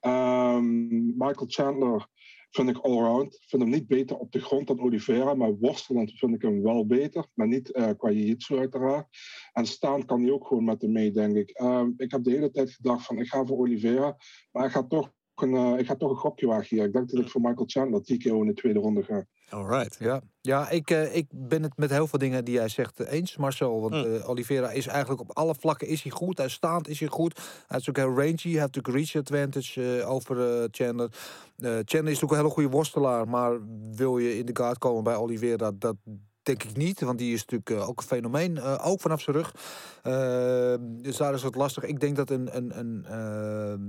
Ehm, Michael Chandler vind ik allround. Ik vind hem niet beter op de grond dan Oliveira, maar worstelend vind ik hem wel beter. Maar niet eh, qua jiu-jitsu uiteraard. En staan kan hij ook gewoon met hem mee, denk ik. Ehm, ik heb de hele tijd gedacht van ik ga voor Oliveira, maar ik ga toch een, eh, ik ga toch een gokje wagen hier. Ik denk dat ik voor Michael Chandler TKO in de tweede ronde ga. Alright. Ja, ja ik, eh, ik ben het met heel veel dingen die jij zegt eh, eens, Marcel. Want eh, Oliveira is eigenlijk op alle vlakken is hij goed. Hij staand is hij goed. Hij is ook heel rangy. Hij heeft natuurlijk reach advantage eh, over eh, Chandler. Eh, Chandler is natuurlijk een hele goede worstelaar. Maar wil je in de guard komen bij Oliveira, dat denk ik niet. Want die is natuurlijk ook een fenomeen. eh, ook vanaf zijn rug. Dus daar is het lastig. Ik denk dat een... een, een ehm,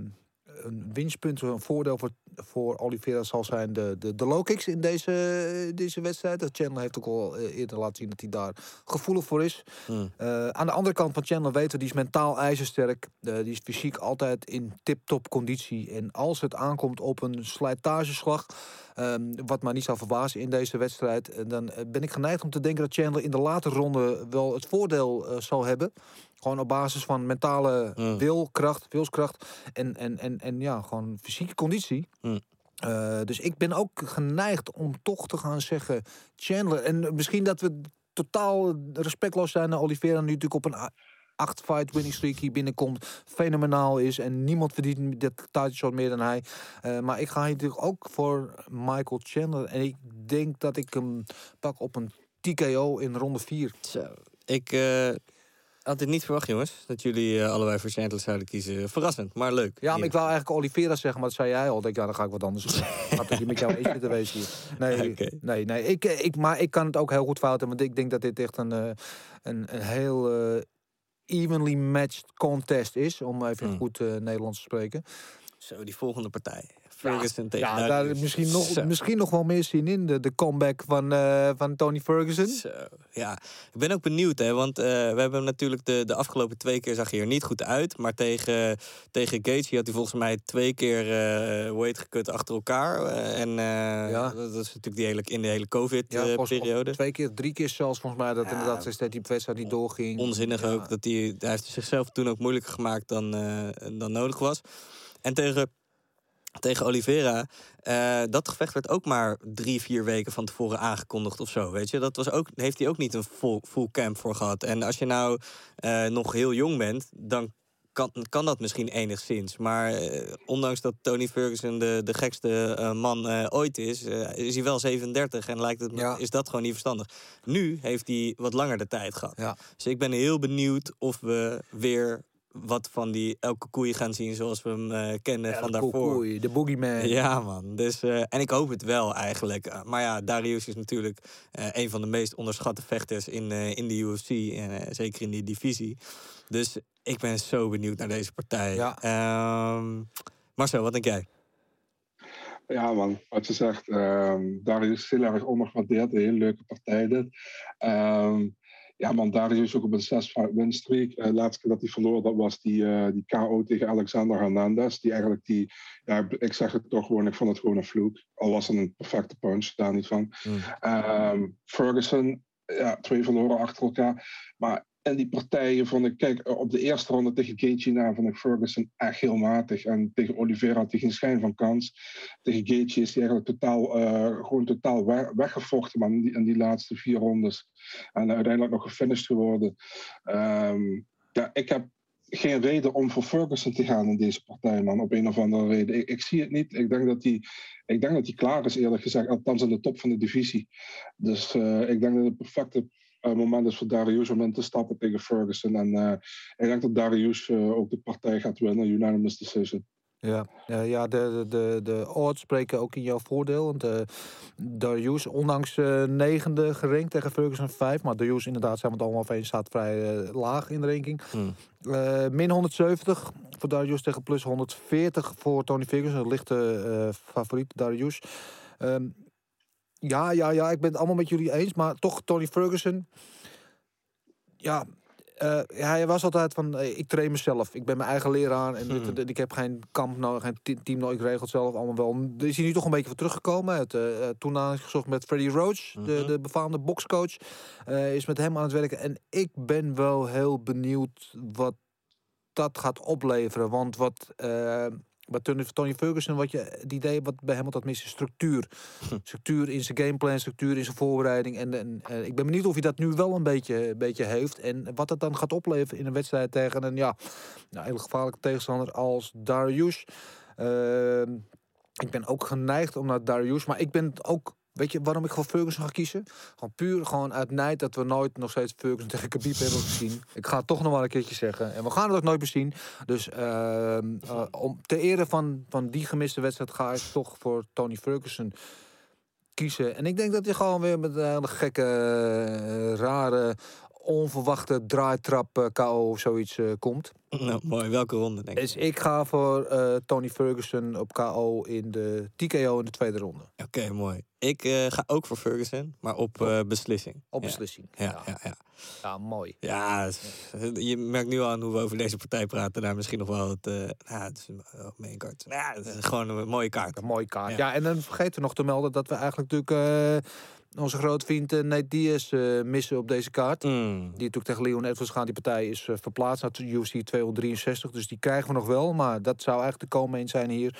een winstpunt, een voordeel voor, voor Oliveira zal zijn de, de, de low kicks in deze, deze wedstrijd. Dat Chandler heeft ook al eh, eerder laten zien dat hij daar gevoelig voor is. Hmm. Eh, aan de andere kant van Chandler weten we, die is mentaal ijzersterk. Eh, die is fysiek altijd in tip-top conditie. En als het aankomt op een slijtageslag, ehm, wat mij niet zou verbazen in deze wedstrijd, dan ben ik geneigd om te denken dat Chandler in de late ronde wel het voordeel zal hebben. Gewoon op basis van mentale Mm. wilkracht, wilskracht en, en, en, en ja, gewoon fysieke conditie. Mm. Eh, dus ik ben ook geneigd om toch te gaan zeggen Chandler. En misschien dat we totaal respectloos zijn naar Oliveira nu natuurlijk op een acht fight winning streak hier binnenkomt. Fenomenaal is en niemand verdient dat title meer dan hij. Eh, maar ik ga hier natuurlijk ook voor Michael Chandler. En ik denk dat ik hem pak op een TKO in ronde 4. Zo. Ik, eh, Had dit niet verwacht, jongens. Dat jullie eh, allebei voor zouden kiezen. Verrassend, maar leuk. Ja, maar ik wou eigenlijk Oliveira zeggen, maar dat zei jij al. Ik denk, ja, dan ga ik wat anders zeggen. [LAUGHS] Gaat met jou eens zitten wezen hier. Nee, [LAUGHS] nee, nee. Ik, eh, ik, maar ik kan het ook heel goed fouten, want ik denk dat dit echt een, eh, een, een heel evenly matched contest is. Om even Hmm. goed Nederlands te spreken. Zo, die volgende partij. Ferguson tegen Ja, daar is misschien nog, Zo. misschien nog wel meer zin in. De, de comeback van, eh, van Tony Ferguson. Zo, ja. Ik ben ook benieuwd, hè, want eh, we hebben natuurlijk de, de afgelopen twee keer zag hij er niet goed uit. Maar tegen, tegen Gaethje had hij volgens mij twee keer eh weight gekut achter elkaar. En Ja. dat is natuurlijk die hele, in de hele Ja, COVID-periode. Twee keer, drie keer zelfs volgens mij dat Ja. inderdaad steeds die wedstrijd niet doorging. Onzinnig Ja. ook. Dat hij, hij heeft zichzelf toen ook moeilijker gemaakt dan, dan nodig was. En tegen, tegen Oliveira, eh, dat gevecht werd ook maar drie, vier weken van tevoren aangekondigd of zo. Weet je, dat was ook, heeft hij ook niet een full, full camp voor gehad. En als je nou eh, nog heel jong bent, dan kan, kan dat misschien enigszins. Maar eh, ondanks dat Tony Ferguson de, de gekste man ooit is, is hij wel 37 en lijkt het, Ja. is dat gewoon niet verstandig. Nu heeft hij wat langer de tijd gehad. Ja. Dus ik ben heel benieuwd of we weer wat van die elke koeien gaan zien zoals we hem eh, kennen van de daarvoor. koekoei, de boogeyman. Ja, man. Dus, eh, en ik hoop het wel eigenlijk. Eh, Maar ja, Darius is natuurlijk eh, een van de meest onderschatte vechters in, eh, in de UFC. En zeker in die divisie. Dus ik ben zo benieuwd naar deze partij. Ja. Ehm, Marcel, wat denk jij? Ja, man, wat je zegt, ehm Darius is heel erg ondergewaardeerd. Een hele leuke partij dit. Ehm, ja, man, Darius is ook op een 6-5 winstreak. Eh laatste keer dat hij verloor, dat was die, eh, die KO tegen Alexander Hernandez. Die eigenlijk die, ja, ik zeg het toch gewoon, ik vond het gewoon een vloek. Al was het een perfecte punch, daar niet van. Ehm, Ferguson, ja, twee verloren achter elkaar. Maar in die partijen vond ik, kijk, op de eerste ronde tegen Gaethje vond ik Ferguson echt heel matig. En tegen Oliveira had hij geen schijn van kans. Tegen Gaethje is hij eigenlijk totaal, eh, gewoon totaal we- weggevochten man, in, die, die laatste vier rondes. En uiteindelijk nog gefinished geworden. Ehm, ja, ik heb geen reden om voor Ferguson te gaan in deze partij, man. Op een of andere reden. Ik, zie het niet. Ik denk dat hij ik denk dat hij klaar is, eerlijk gezegd. Althans aan de top van de divisie. Dus eh, ik denk dat het perfecte eh, moment is voor Darius om in te stappen tegen Ferguson. En eh, ik denk dat Darius eh, ook de partij gaat winnen. Unanimous decision. Ja, ja, ja de, de, de, de odds spreken ook in jouw voordeel. Want uh, Darius, ondanks uh, negende gerankt tegen Ferguson 5. Maar Darius inderdaad, zijn we het allemaal over eens, staat vrij uh, laag in de ranking. Hmm. Uh, min 170 voor Darius tegen plus 140 voor Tony Ferguson. Een lichte uh, favoriet, Darius. Um, ja, ja, ja, ik ben het allemaal met jullie eens. Maar toch, Tony Ferguson... Ja, uh, hij was altijd van, uh, ik train mezelf. Ik ben mijn eigen leraar en Hmm. dit, dit, ik heb geen kamp nodig, geen team nodig. Ik regel het zelf allemaal wel. Er is hij nu toch een beetje voor teruggekomen. Het, uh, toen aan gezocht met Freddie Roach, Mhm. de, de befaamde boxcoach. Is met hem aan het werken. En ik ben wel heel benieuwd wat dat gaat opleveren. Want wat... wat Tony Ferguson, wat je, het idee wat bij hem altijd mis is structuur. structuur in zijn gameplan, structuur in zijn voorbereiding. En, en, en, ik ben benieuwd of hij dat nu wel een beetje, een beetje heeft. En wat het dan gaat opleveren in een wedstrijd tegen een ja, nou, hele gevaarlijke tegenstander als Darius. Uh, ik ben ook geneigd om naar Darius, maar ik ben ook Weet je waarom ik voor Ferguson ga kiezen? Gewoon puur gewoon uit nijd dat we nooit nog steeds Ferguson tegen Khabib hebben gezien. Ik ga het toch nog wel een keertje zeggen. En we gaan het ook nooit meer zien. Dus uh, uh, om ter ere van, van die gemiste wedstrijd ga ik toch voor Tony Ferguson kiezen. En ik denk dat hij gewoon weer met een gekke, uh, rare, onverwachte draaitrap uh, KO of zoiets komt. [LAUGHS] Nou, mooi. Welke ronde, denk ik? Dus ik ga voor uh, Tony Ferguson op KO in de TKO in de tweede ronde. Oké, okay, mooi. Ik uh, ga ook voor Ferguson, maar op uh, beslissing. Op ja. beslissing. Ja, ja, ja, ja. ja mooi. Ja, je merkt nu aan hoe we over deze partij praten. Daar misschien nog wel het. Uh, nou, het is een kaart. Nou, het is gewoon een mooie kaart. Een mooie kaart. Ja, ja en dan vergeten we nog te melden dat we eigenlijk natuurlijk onze grote vriend uh, Nate Diaz uh, missen op deze kaart. Mm. Die natuurlijk tegen Leon Edwards gaat. Die partij is uh, verplaatst naar de UFC 263. Dus die krijgen we nog wel. Maar dat zou eigenlijk de komen zijn hier.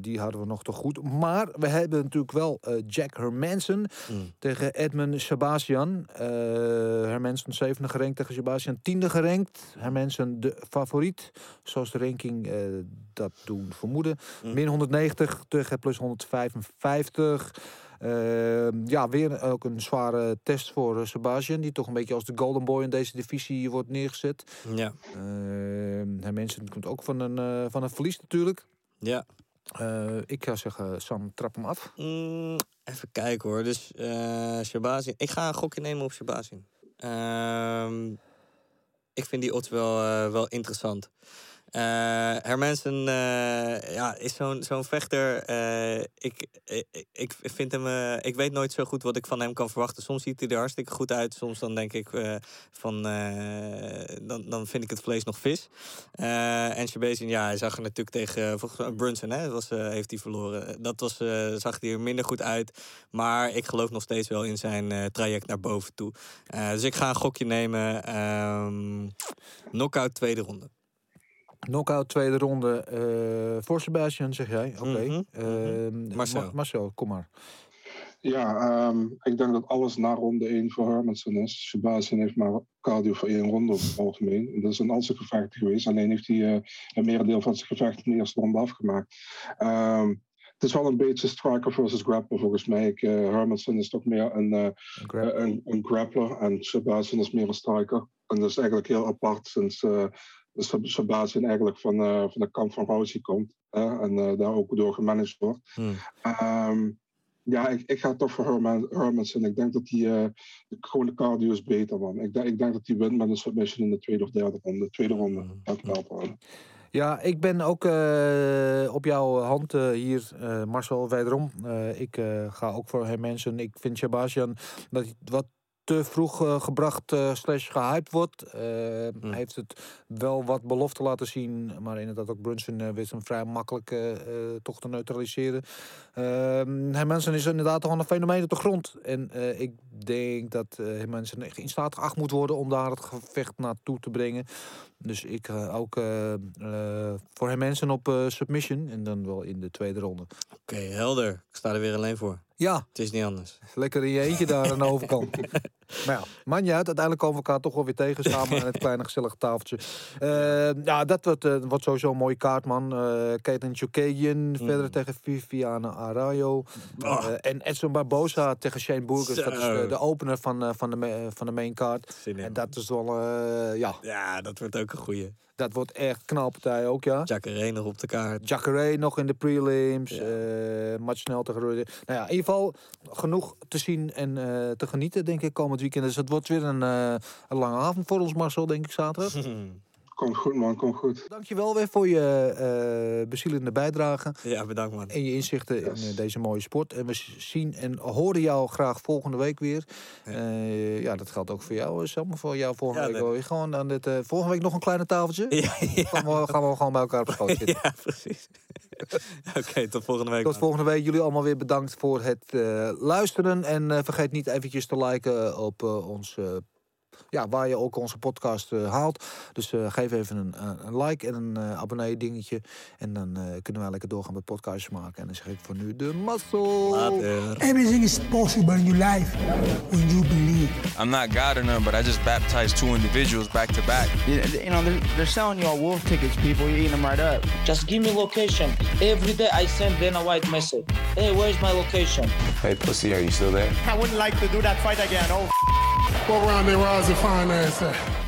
die hadden we nog te goed. Maar we hebben natuurlijk wel Jack Hermanson mm. tegen Edmund Shabazian. Hermanson zevende gerankt tegen Shabazian tiende gerankt. Hermanson de favoriet. Zoals de ranking dat doen vermoeden. Mm. Min 190 tegen plus 155. Ehm, ja, weer ook een zware test voor uh, Sebastian. Die toch een beetje als de golden boy in deze divisie wordt neergezet. Ja. Ehm, hij mensen komt ook van een, uh, van een verlies natuurlijk. Ja. Uh, ik ga zeggen, Sam, trap hem af. Mm, even kijken hoor. Dus uh, Shabazin. Ik ga een gokje nemen op Shabazin. Uh, ik vind die odds wel, uh, wel interessant. Uh, Hermansen uh, ja, is zo'n zo'n vechter. Uh, ik, ik, ik vind hem. ik weet nooit zo goed wat ik van hem kan verwachten. Soms ziet hij er hartstikke goed uit. Soms dan denk ik van. dan, dan vind ik het vlees nog vis. en Shabazin, ja, hij zag er natuurlijk tegen. volgens Brunson, hè, was, heeft hij verloren. Dat was, zag hij er minder goed uit. Maar ik geloof nog steeds wel in zijn traject naar boven toe. dus ik ga een gokje nemen. Um, knockout tweede ronde. Knockout tweede ronde uh, voor Sebastian, zeg jij. Oké. Okay. Mm -hmm. uh, Marcel. Marcel, kom maar. Ja, um, ik denk dat alles na ronde 1 voor Hermansen is. Sebastian heeft maar cardio voor één ronde over het algemeen. Dat is een al zijn gevechten geweest. Alleen heeft hij uh, een merendeel van zijn gevecht in de eerste ronde afgemaakt. Um, het is wel een beetje striker versus grappler volgens mij. Ik, uh, Hermansen is toch meer een, uh, een, een, een, grappler en Sebastian is meer een striker. En dat is eigenlijk heel apart sinds uh, Sebastian eigenlijk van, uh, van de kant van Rousey komt. Uh, en uh, daar ook door gemanaged wordt. Hmm. Um, ja, ik, ik ga toch voor Herman, Hermansen. Ik denk dat hij gewoon de cardio is beter, man. Ik, denk, ik denk dat hij wint met een submission in de tweede of derde ronde. Tweede ronde. Hmm. Dankjewel, Paul. Ja, ik ben ook uh, op jouw hand uh, hier, uh, Marcel, wederom. ik ga ook voor hem mensen. Ik vind Sebastian dat hij wat te vroeg uh, gebracht uh, slash gehyped wordt. Uh, mm. Heeft het wel wat belofte laten zien. Maar inderdaad ook Brunson wist hem vrij makkelijk toch te neutraliseren. Mensen is inderdaad toch een fenomeen op de grond. En ik denk dat uh, mensen in staat geacht moet worden om daar het gevecht naartoe te brengen. Dus ik ook voor mensen op submission. En dan wel in de tweede ronde. Oké, okay, helder. Ik sta er weer alleen voor. Ja. Het is niet anders. Lekker in je eentje daar aan de overkant. [LAUGHS] maar ja, uit. Uiteindelijk komen we elkaar toch wel weer tegen samen aan het [LAUGHS] kleine gezellige tafeltje. Uh, ja, dat wordt, uh, wordt sowieso een mooie kaart, man. Uh, Chokadian mm. verder tegen Viviana Arayo. Oh. en Edson Barbosa tegen Shane Burgers. Dat is de, de opener van, van, de, van de main card. En dat is wel, ja... Ja, dat wordt ook een goeie. Dat wordt echt knalpartij ook, ja. Jacare nog op de kaart. Jacare nog in de prelims. Ja. Uh, Match snel tegen. Nou ja, in ieder geval genoeg te zien en te genieten, denk ik, komend weekend. Dus het wordt weer een, uh, een lange avond voor ons, Marcel, denk ik, zaterdag. [LAUGHS] Komt goed, man. Komt goed. Dankjewel weer voor je uh, bezielende bijdrage. Ja, bedankt, man. En je inzichten yes. in uh, deze mooie sport. En we zien en horen jou graag volgende week weer. Ja, uh, ja dat geldt ook voor jou, Sam. Voor jou volgende ja, week. Nee. Gewoon aan dit, volgende week nog een kleine tafeltje. [LAUGHS] Ja, ja. Gaan, we, gaan we gewoon bij elkaar op schoot [LAUGHS] zitten. ja, precies. [LAUGHS] Oké, okay, tot volgende week. Tot man. volgende week. Jullie allemaal weer bedankt voor het luisteren. En vergeet niet eventjes te liken op ons ja, waar je ook onze podcast uh, haalt. Dus uh, geef even een, een, like en een uh, abonnee dingetje. En dan kunnen wij lekker doorgaan met podcasts maken. En dan zeg ik voor nu de muscle. Everything is possible in your life when you believe. I'm not God or none, but I just baptized two individuals back to back. You, you know, they're, they're selling you all wolf tickets, people. You're eating them right up. Just give me location. Every day I send Dana White message. Hey, where's my location? Hey, pussy, are you still there? I wouldn't like to do that fight again. Oh, What round they rise finance answer.